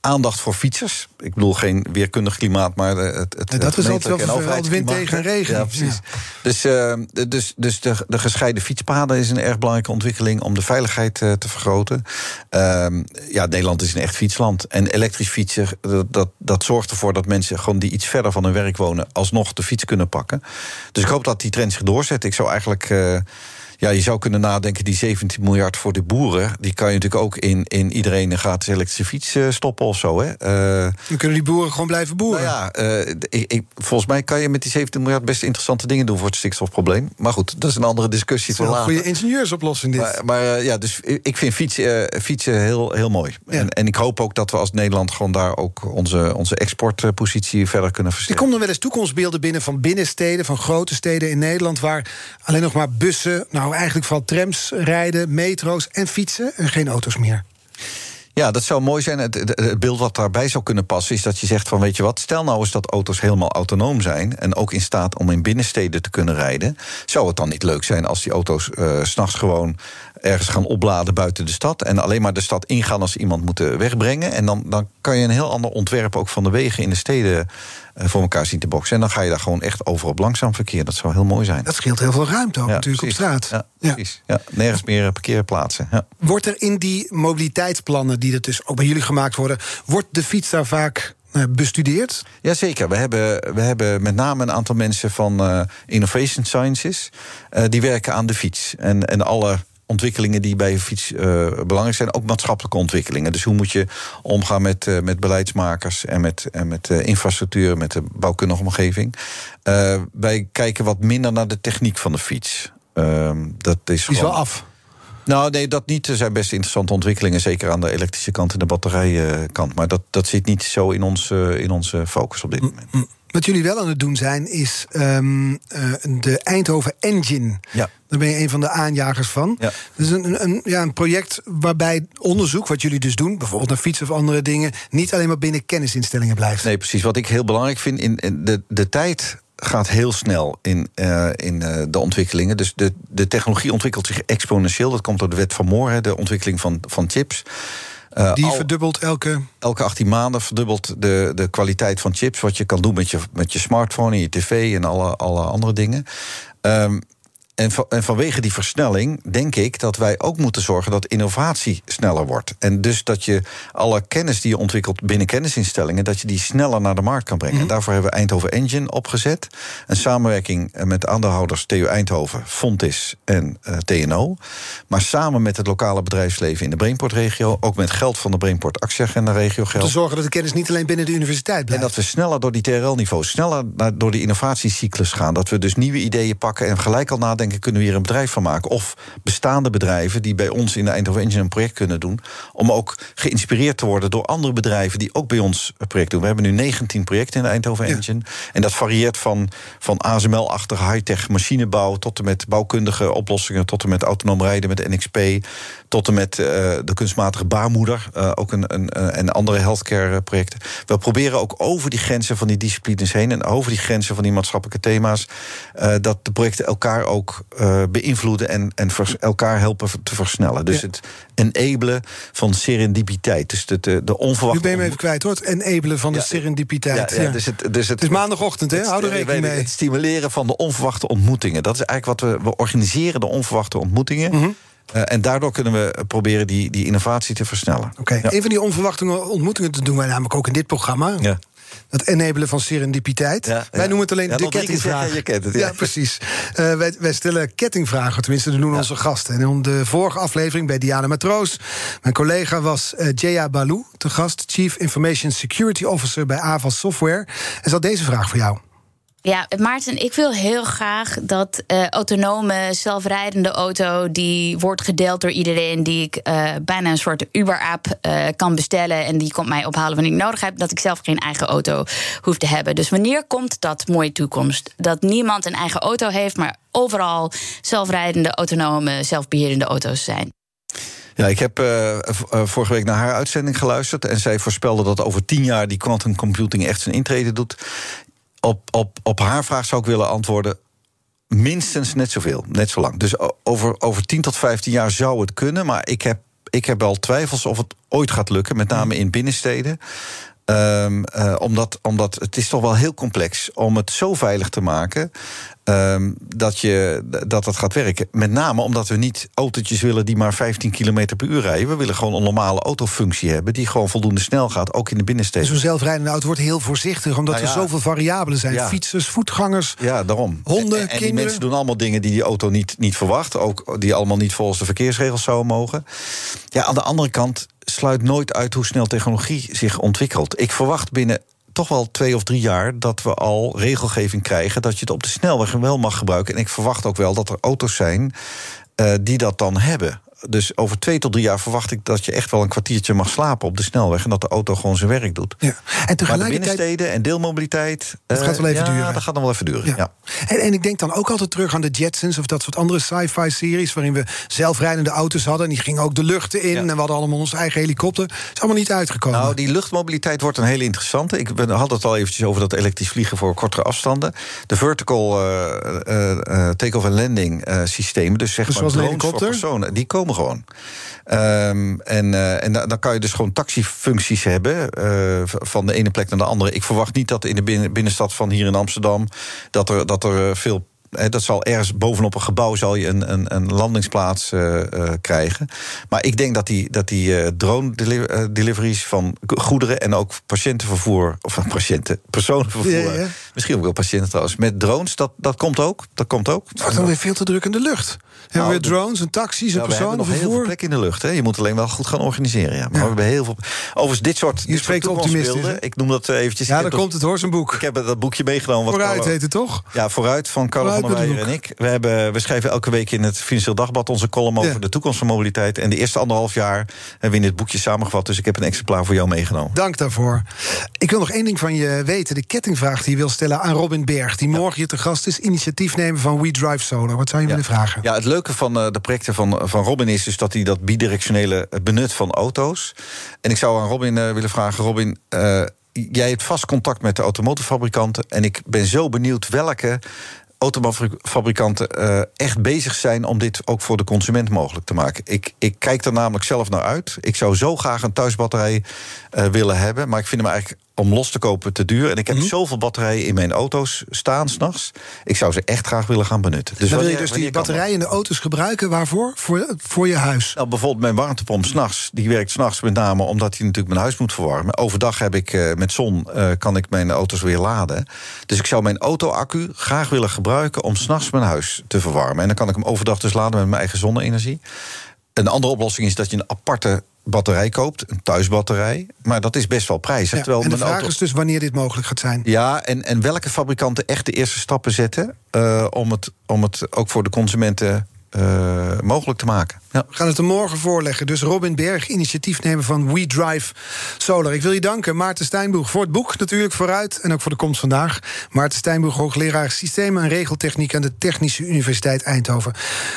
aandacht voor fietsers. Ik bedoel geen weerkundig klimaat, maar het, het, Ja, dat is het altijd wel en wind tegen regen. Ja, precies. Dus, uh, dus, dus de, de gescheiden fietspaden is een erg belangrijke ontwikkeling om de veiligheid uh, te vergroten. Uh, ja, Nederland is een echt fietsland. En elektrisch fietsen, dat, dat, dat zorgt ervoor dat mensen gewoon die iets verder van hun werk wonen, alsnog de fiets kunnen pakken. Dus ik hoop dat die trend zich doorzet. Ik zou eigenlijk. Ja, je zou kunnen nadenken, die 17 miljard voor de boeren... die kan je natuurlijk ook in, in iedereen een gratis elektrische fiets uh, stoppen of zo. Hè? Uh, Dan kunnen die boeren gewoon blijven boeren. Nou ja, uh, ik, ik, volgens mij kan je met die 17 miljard... best interessante dingen doen voor het stikstofprobleem. Maar goed, dat is een andere discussie. Is wel een goede ingenieursoplossing dit. Maar, maar ja, dus ik vind fietsen, fietsen heel, heel mooi. Ja. En, en ik hoop ook dat we als Nederland... gewoon daar ook onze, onze exportpositie verder kunnen versterken. Er komen wel eens toekomstbeelden binnen van binnensteden... van grote steden in Nederland... waar alleen nog maar bussen... nou eigenlijk vooral trams rijden, metro's en fietsen en geen auto's meer. Ja, dat zou mooi zijn. Het, beeld wat daarbij zou kunnen passen is dat je zegt van weet je wat, stel nou eens dat auto's helemaal autonoom zijn en ook in staat om in binnensteden te kunnen rijden. Zou het dan niet leuk zijn als die auto's uh, s'nachts gewoon ergens gaan opladen buiten de stad en alleen maar de stad ingaan als ze iemand moeten wegbrengen. En dan, dan kan je een heel ander ontwerp ook van de wegen in de steden uh, voor elkaar zien te boksen. En dan ga je daar gewoon echt over op langzaam verkeer. Dat zou heel mooi zijn. Dat scheelt heel veel ruimte ook ja, natuurlijk precies. op straat. Ja, precies. Ja. nergens meer parkeerplaatsen. Ja. Wordt er in die mobiliteitsplannen die er dus ook bij jullie gemaakt worden, wordt de fiets daar vaak uh, bestudeerd? Jazeker. We hebben, we hebben met name een aantal mensen van uh, Innovation Sciences. Uh, die werken aan de fiets. En, en alle ontwikkelingen die bij fiets uh, belangrijk zijn, ook maatschappelijke ontwikkelingen. Dus hoe moet je omgaan met, uh, met beleidsmakers en met, en met uh, infrastructuur, met de bouwkundige omgeving. wij kijken wat minder naar de techniek van de fiets. Ehm, dat is, wel af. Nou, nee, dat niet. Er zijn best interessante ontwikkelingen, zeker aan de elektrische kant en de batterijenkant. Maar dat, dat zit niet zo in, ons, in onze focus op dit moment. Wat jullie wel aan het doen zijn, is um, uh, de Eindhoven Engine. Ja. Daar ben je een van de aanjagers van. Ja. Dat is een, een, ja, een project waarbij onderzoek, wat jullie dus doen, bijvoorbeeld naar fietsen of andere dingen, niet alleen maar binnen kennisinstellingen blijft. Nee, precies. Wat ik heel belangrijk vind, in, in de, de tijd gaat heel snel in, uh, in uh, de ontwikkelingen. Dus de, de technologie ontwikkelt zich exponentieel. Dat komt door de wet van Moore, de ontwikkeling van, van chips. Uh, Die al, verdubbelt elke... Elke 18 maanden verdubbelt de, de kwaliteit van chips... wat je kan doen met je, met je smartphone en je tv en alle, alle andere dingen. Um, en, van, en vanwege die versnelling denk ik dat wij ook moeten zorgen dat innovatie sneller wordt. En dus dat je alle kennis die je ontwikkelt binnen kennisinstellingen, dat je die sneller naar de markt kan brengen. Mm -hmm. En daarvoor hebben we Eindhoven Engine opgezet. Een samenwerking met aandeelhouders TU Eindhoven, Fontis en uh, TNO. Maar samen met het lokale bedrijfsleven in de Brainport-regio, ook met geld van de Brainport Actieagenda-regio geld. Om te zorgen dat de kennis niet alleen binnen de universiteit blijft. En dat we sneller door die TRL-niveau, sneller naar, door die innovatiecyclus gaan. Dat we dus nieuwe ideeën pakken en gelijk al nadenken kunnen we hier een bedrijf van maken. Of bestaande bedrijven die bij ons in de Eindhoven Engine een project kunnen doen. Om ook geïnspireerd te worden door andere bedrijven die ook bij ons een project doen. We hebben nu 19 projecten in de Eindhoven ja. Engine. En dat varieert van, van ASML-achtige high-tech machinebouw. tot en met bouwkundige oplossingen. tot en met autonoom rijden met NXP. Tot en met uh, de kunstmatige baarmoeder. Uh, ook een, een, en andere healthcare projecten. We proberen ook over die grenzen van die disciplines heen. en over die grenzen van die maatschappelijke thema's. dat de projecten elkaar ook beïnvloeden en, en vers, elkaar helpen te versnellen. Dus ja. het enabelen van serendipiteit. Dus de, de, de onverwachte. Nu ben je me even kwijt hoor. Het enabelen van de serendipiteit. Ja, dus het, dus het, het, is maandagochtend, hè? Hou er rekening mee. Het stimuleren van de onverwachte ontmoetingen. Dat is eigenlijk wat we, we organiseren, de onverwachte ontmoetingen. Mm -hmm. Uh, en daardoor kunnen we proberen die, die innovatie te versnellen. Oké, okay. ja. een van die onverwachte ontmoetingen dat doen wij namelijk ook in dit programma. Ja. Het enabelen van serendipiteit. Ja, wij noemen het alleen de kettingvraag. Je kent het, ja. precies. Uh, wij, wij, stellen kettingvragen, tenminste, dat doen onze gasten. En in de vorige aflevering bij Diana Matroos... mijn collega was uh, Jaya Balou, te gast... Chief Information Security Officer bij Avas Software. En ze had deze vraag voor jou. Ja, Maarten, ik wil heel graag dat uh, autonome, zelfrijdende auto... die wordt gedeeld door iedereen, die ik uh, bijna een soort Uber-app uh, kan bestellen... en die komt mij ophalen wanneer ik nodig heb... dat ik zelf geen eigen auto hoef te hebben. Dus wanneer komt dat mooie toekomst? Dat niemand een eigen auto heeft, maar overal zelfrijdende, autonome, zelfbeheerende auto's zijn. Ja, ik heb vorige week naar haar uitzending geluisterd. En zij voorspelde dat over tien jaar die quantum computing echt zijn intrede doet op, op, op haar vraag zou ik willen antwoorden. Minstens net zoveel, net zo lang. Dus over, over 10 tot 15 jaar zou het kunnen. Maar ik heb, ik heb wel twijfels of het ooit gaat lukken. Met name in binnensteden. Um, uh, omdat, omdat het is toch wel heel complex om het zo veilig te maken. Um, dat, je, dat dat gaat werken. Met name omdat we niet autootjes willen die maar 15 km per uur rijden. We willen gewoon een normale autofunctie hebben. die gewoon voldoende snel gaat, ook in de binnensteden. Zo'n zelfrijdende auto wordt heel voorzichtig. omdat nou ja, er zoveel variabelen zijn. Ja. Fietsers, voetgangers, ja, daarom. honden, en, en, kinderen. die mensen doen allemaal dingen die die auto niet, niet verwacht. Ook die allemaal niet volgens de verkeersregels zouden mogen. Ja, aan de andere kant sluit nooit uit hoe snel technologie zich ontwikkelt. Ik verwacht binnen toch wel twee of drie jaar dat we al regelgeving krijgen dat je het op de snelweg wel mag gebruiken. En ik verwacht ook wel dat er auto's zijn uh, die dat dan hebben. Dus over twee tot drie jaar verwacht ik dat je echt wel een kwartiertje mag slapen op de snelweg. En dat de auto gewoon zijn werk doet. Ja. En tegelijkertijd. Maar de binnensteden en deelmobiliteit. Dat gaat wel even uh, duren. Ja, dat gaat nog wel even duren. Ja. ja. En, en, ik denk dan ook altijd terug aan de Jetsons of dat soort andere sci-fi series. waarin we zelfrijdende auto's hadden. En die gingen ook de luchten in. Ja. En we hadden allemaal onze eigen helikopter. is allemaal niet uitgekomen. Nou, die luchtmobiliteit wordt een hele interessante. Ik ben, had het al eventjes over dat elektrisch vliegen voor kortere afstanden. De vertical uh, uh, take-off en landing systemen. Dus zeg dus maar drones voor personen. Die komen gewoon. Um, en, uh, en dan kan je dus gewoon taxifuncties hebben uh, van de ene plek naar de andere. Ik verwacht niet dat in de binnen, binnenstad van hier in Amsterdam dat er, dat er veel dat zal ergens bovenop een gebouw zal je een, een, een landingsplaats uh, uh, krijgen. Maar ik denk dat die, dat die uh, drone deli deliveries van goederen en ook patiëntenvervoer, of patiënten, personenvervoer, ja, ja. misschien ook wel patiënten trouwens, met drones, dat, dat komt ook. Dat komt ook. Het wordt dan weer veel te druk in de lucht. Hebben nou, we weer drones en taxis en ja, personenvervoer? We hebben nog heel veel plek in de lucht. Hè. Je moet alleen wel goed gaan organiseren. Ja. Maar we hebben heel veel. Overigens, dit soort. Je spreekt optimistisch. Ik noem dat eventjes. Ja, daar komt het hoor, zijn boek. Ik heb dat boekje meegenomen. Wat vooruit Carlo, heet het toch? Ja, vooruit van Carlo en ik. We, hebben, we schrijven elke week in het Financieel Dagblad onze column over ja. de toekomst van mobiliteit. En de eerste anderhalf jaar hebben we in dit boekje samengevat. Dus ik heb een exemplaar voor jou meegenomen. Dank daarvoor. Ik wil nog één ding van je weten. De kettingvraag die je wil stellen aan Robin Berg. Die ja. morgen hier te gast is. Initiatiefnemer van We Drive Solar. Wat zou je ja. willen vragen? Ja, het leuke van uh, de projecten van, van Robin is dus dat hij dat bidirectionele benut van auto's. En ik zou aan Robin uh, willen vragen: Robin. Uh, jij hebt vast contact met de automotorfabrikanten. En ik ben zo benieuwd welke autofabrikanten uh, echt bezig zijn om dit ook voor de consument mogelijk te maken. Ik, ik kijk er namelijk zelf naar uit. Ik zou zo graag een thuisbatterij uh, willen hebben, maar ik vind hem eigenlijk om los te kopen te duur. En ik heb mm -hmm. zoveel batterijen in mijn auto's staan s'nachts. Ik zou ze echt graag willen gaan benutten. Dus dan wil je dus die batterijen in de auto's gebruiken. Waarvoor? Voor, voor je huis? Nou, bijvoorbeeld mijn warmtepomp s'nachts. Die werkt s'nachts met name omdat hij natuurlijk mijn huis moet verwarmen. Overdag heb ik uh, met zon uh, kan ik mijn auto's weer laden. Dus ik zou mijn auto-accu graag willen gebruiken... om s'nachts mijn huis te verwarmen. En dan kan ik hem overdag dus laden met mijn eigen zonne-energie. Een andere oplossing is dat je een aparte batterij koopt, een thuisbatterij. Maar dat is best wel prijzig. Ja, terwijl en de vraag auto... is dus wanneer dit mogelijk gaat zijn. Ja, en, en welke fabrikanten echt de eerste stappen zetten... Uh, om, het, om het ook voor de consumenten uh, mogelijk te maken. We gaan het er morgen voorleggen. Dus Robin Berg, initiatiefnemer van We Drive Solar. Ik wil je danken, Maarten Steinboeg, voor het boek natuurlijk vooruit... en ook voor de komst vandaag. Maarten Steinboeg, hoogleraar Systemen en Regeltechniek... aan de Technische Universiteit Eindhoven.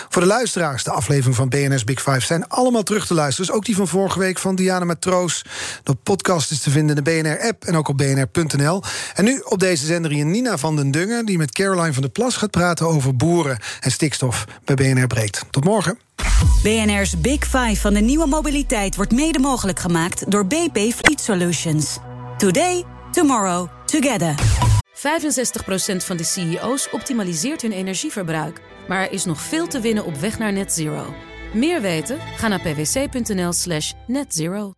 Voor de luisteraars, de aflevering van BNS Big Five... zijn allemaal terug te luisteren. Dus ook die van vorige week van Diana Matroos. De podcast is te vinden in de BNR-app en ook op bnr.nl. En nu op deze zender hier Nina van den Dungen... die met Caroline van der Plas gaat praten over boeren en stikstof bij BNR Breekt. Tot morgen. BNR's Big Five van de nieuwe mobiliteit wordt mede mogelijk gemaakt door BP Fleet Solutions. Today, tomorrow, together. 65% van de CEO's optimaliseert hun energieverbruik. Maar er is nog veel te winnen op weg naar net zero. Meer weten? Ga naar pwc.nl/slash netzero.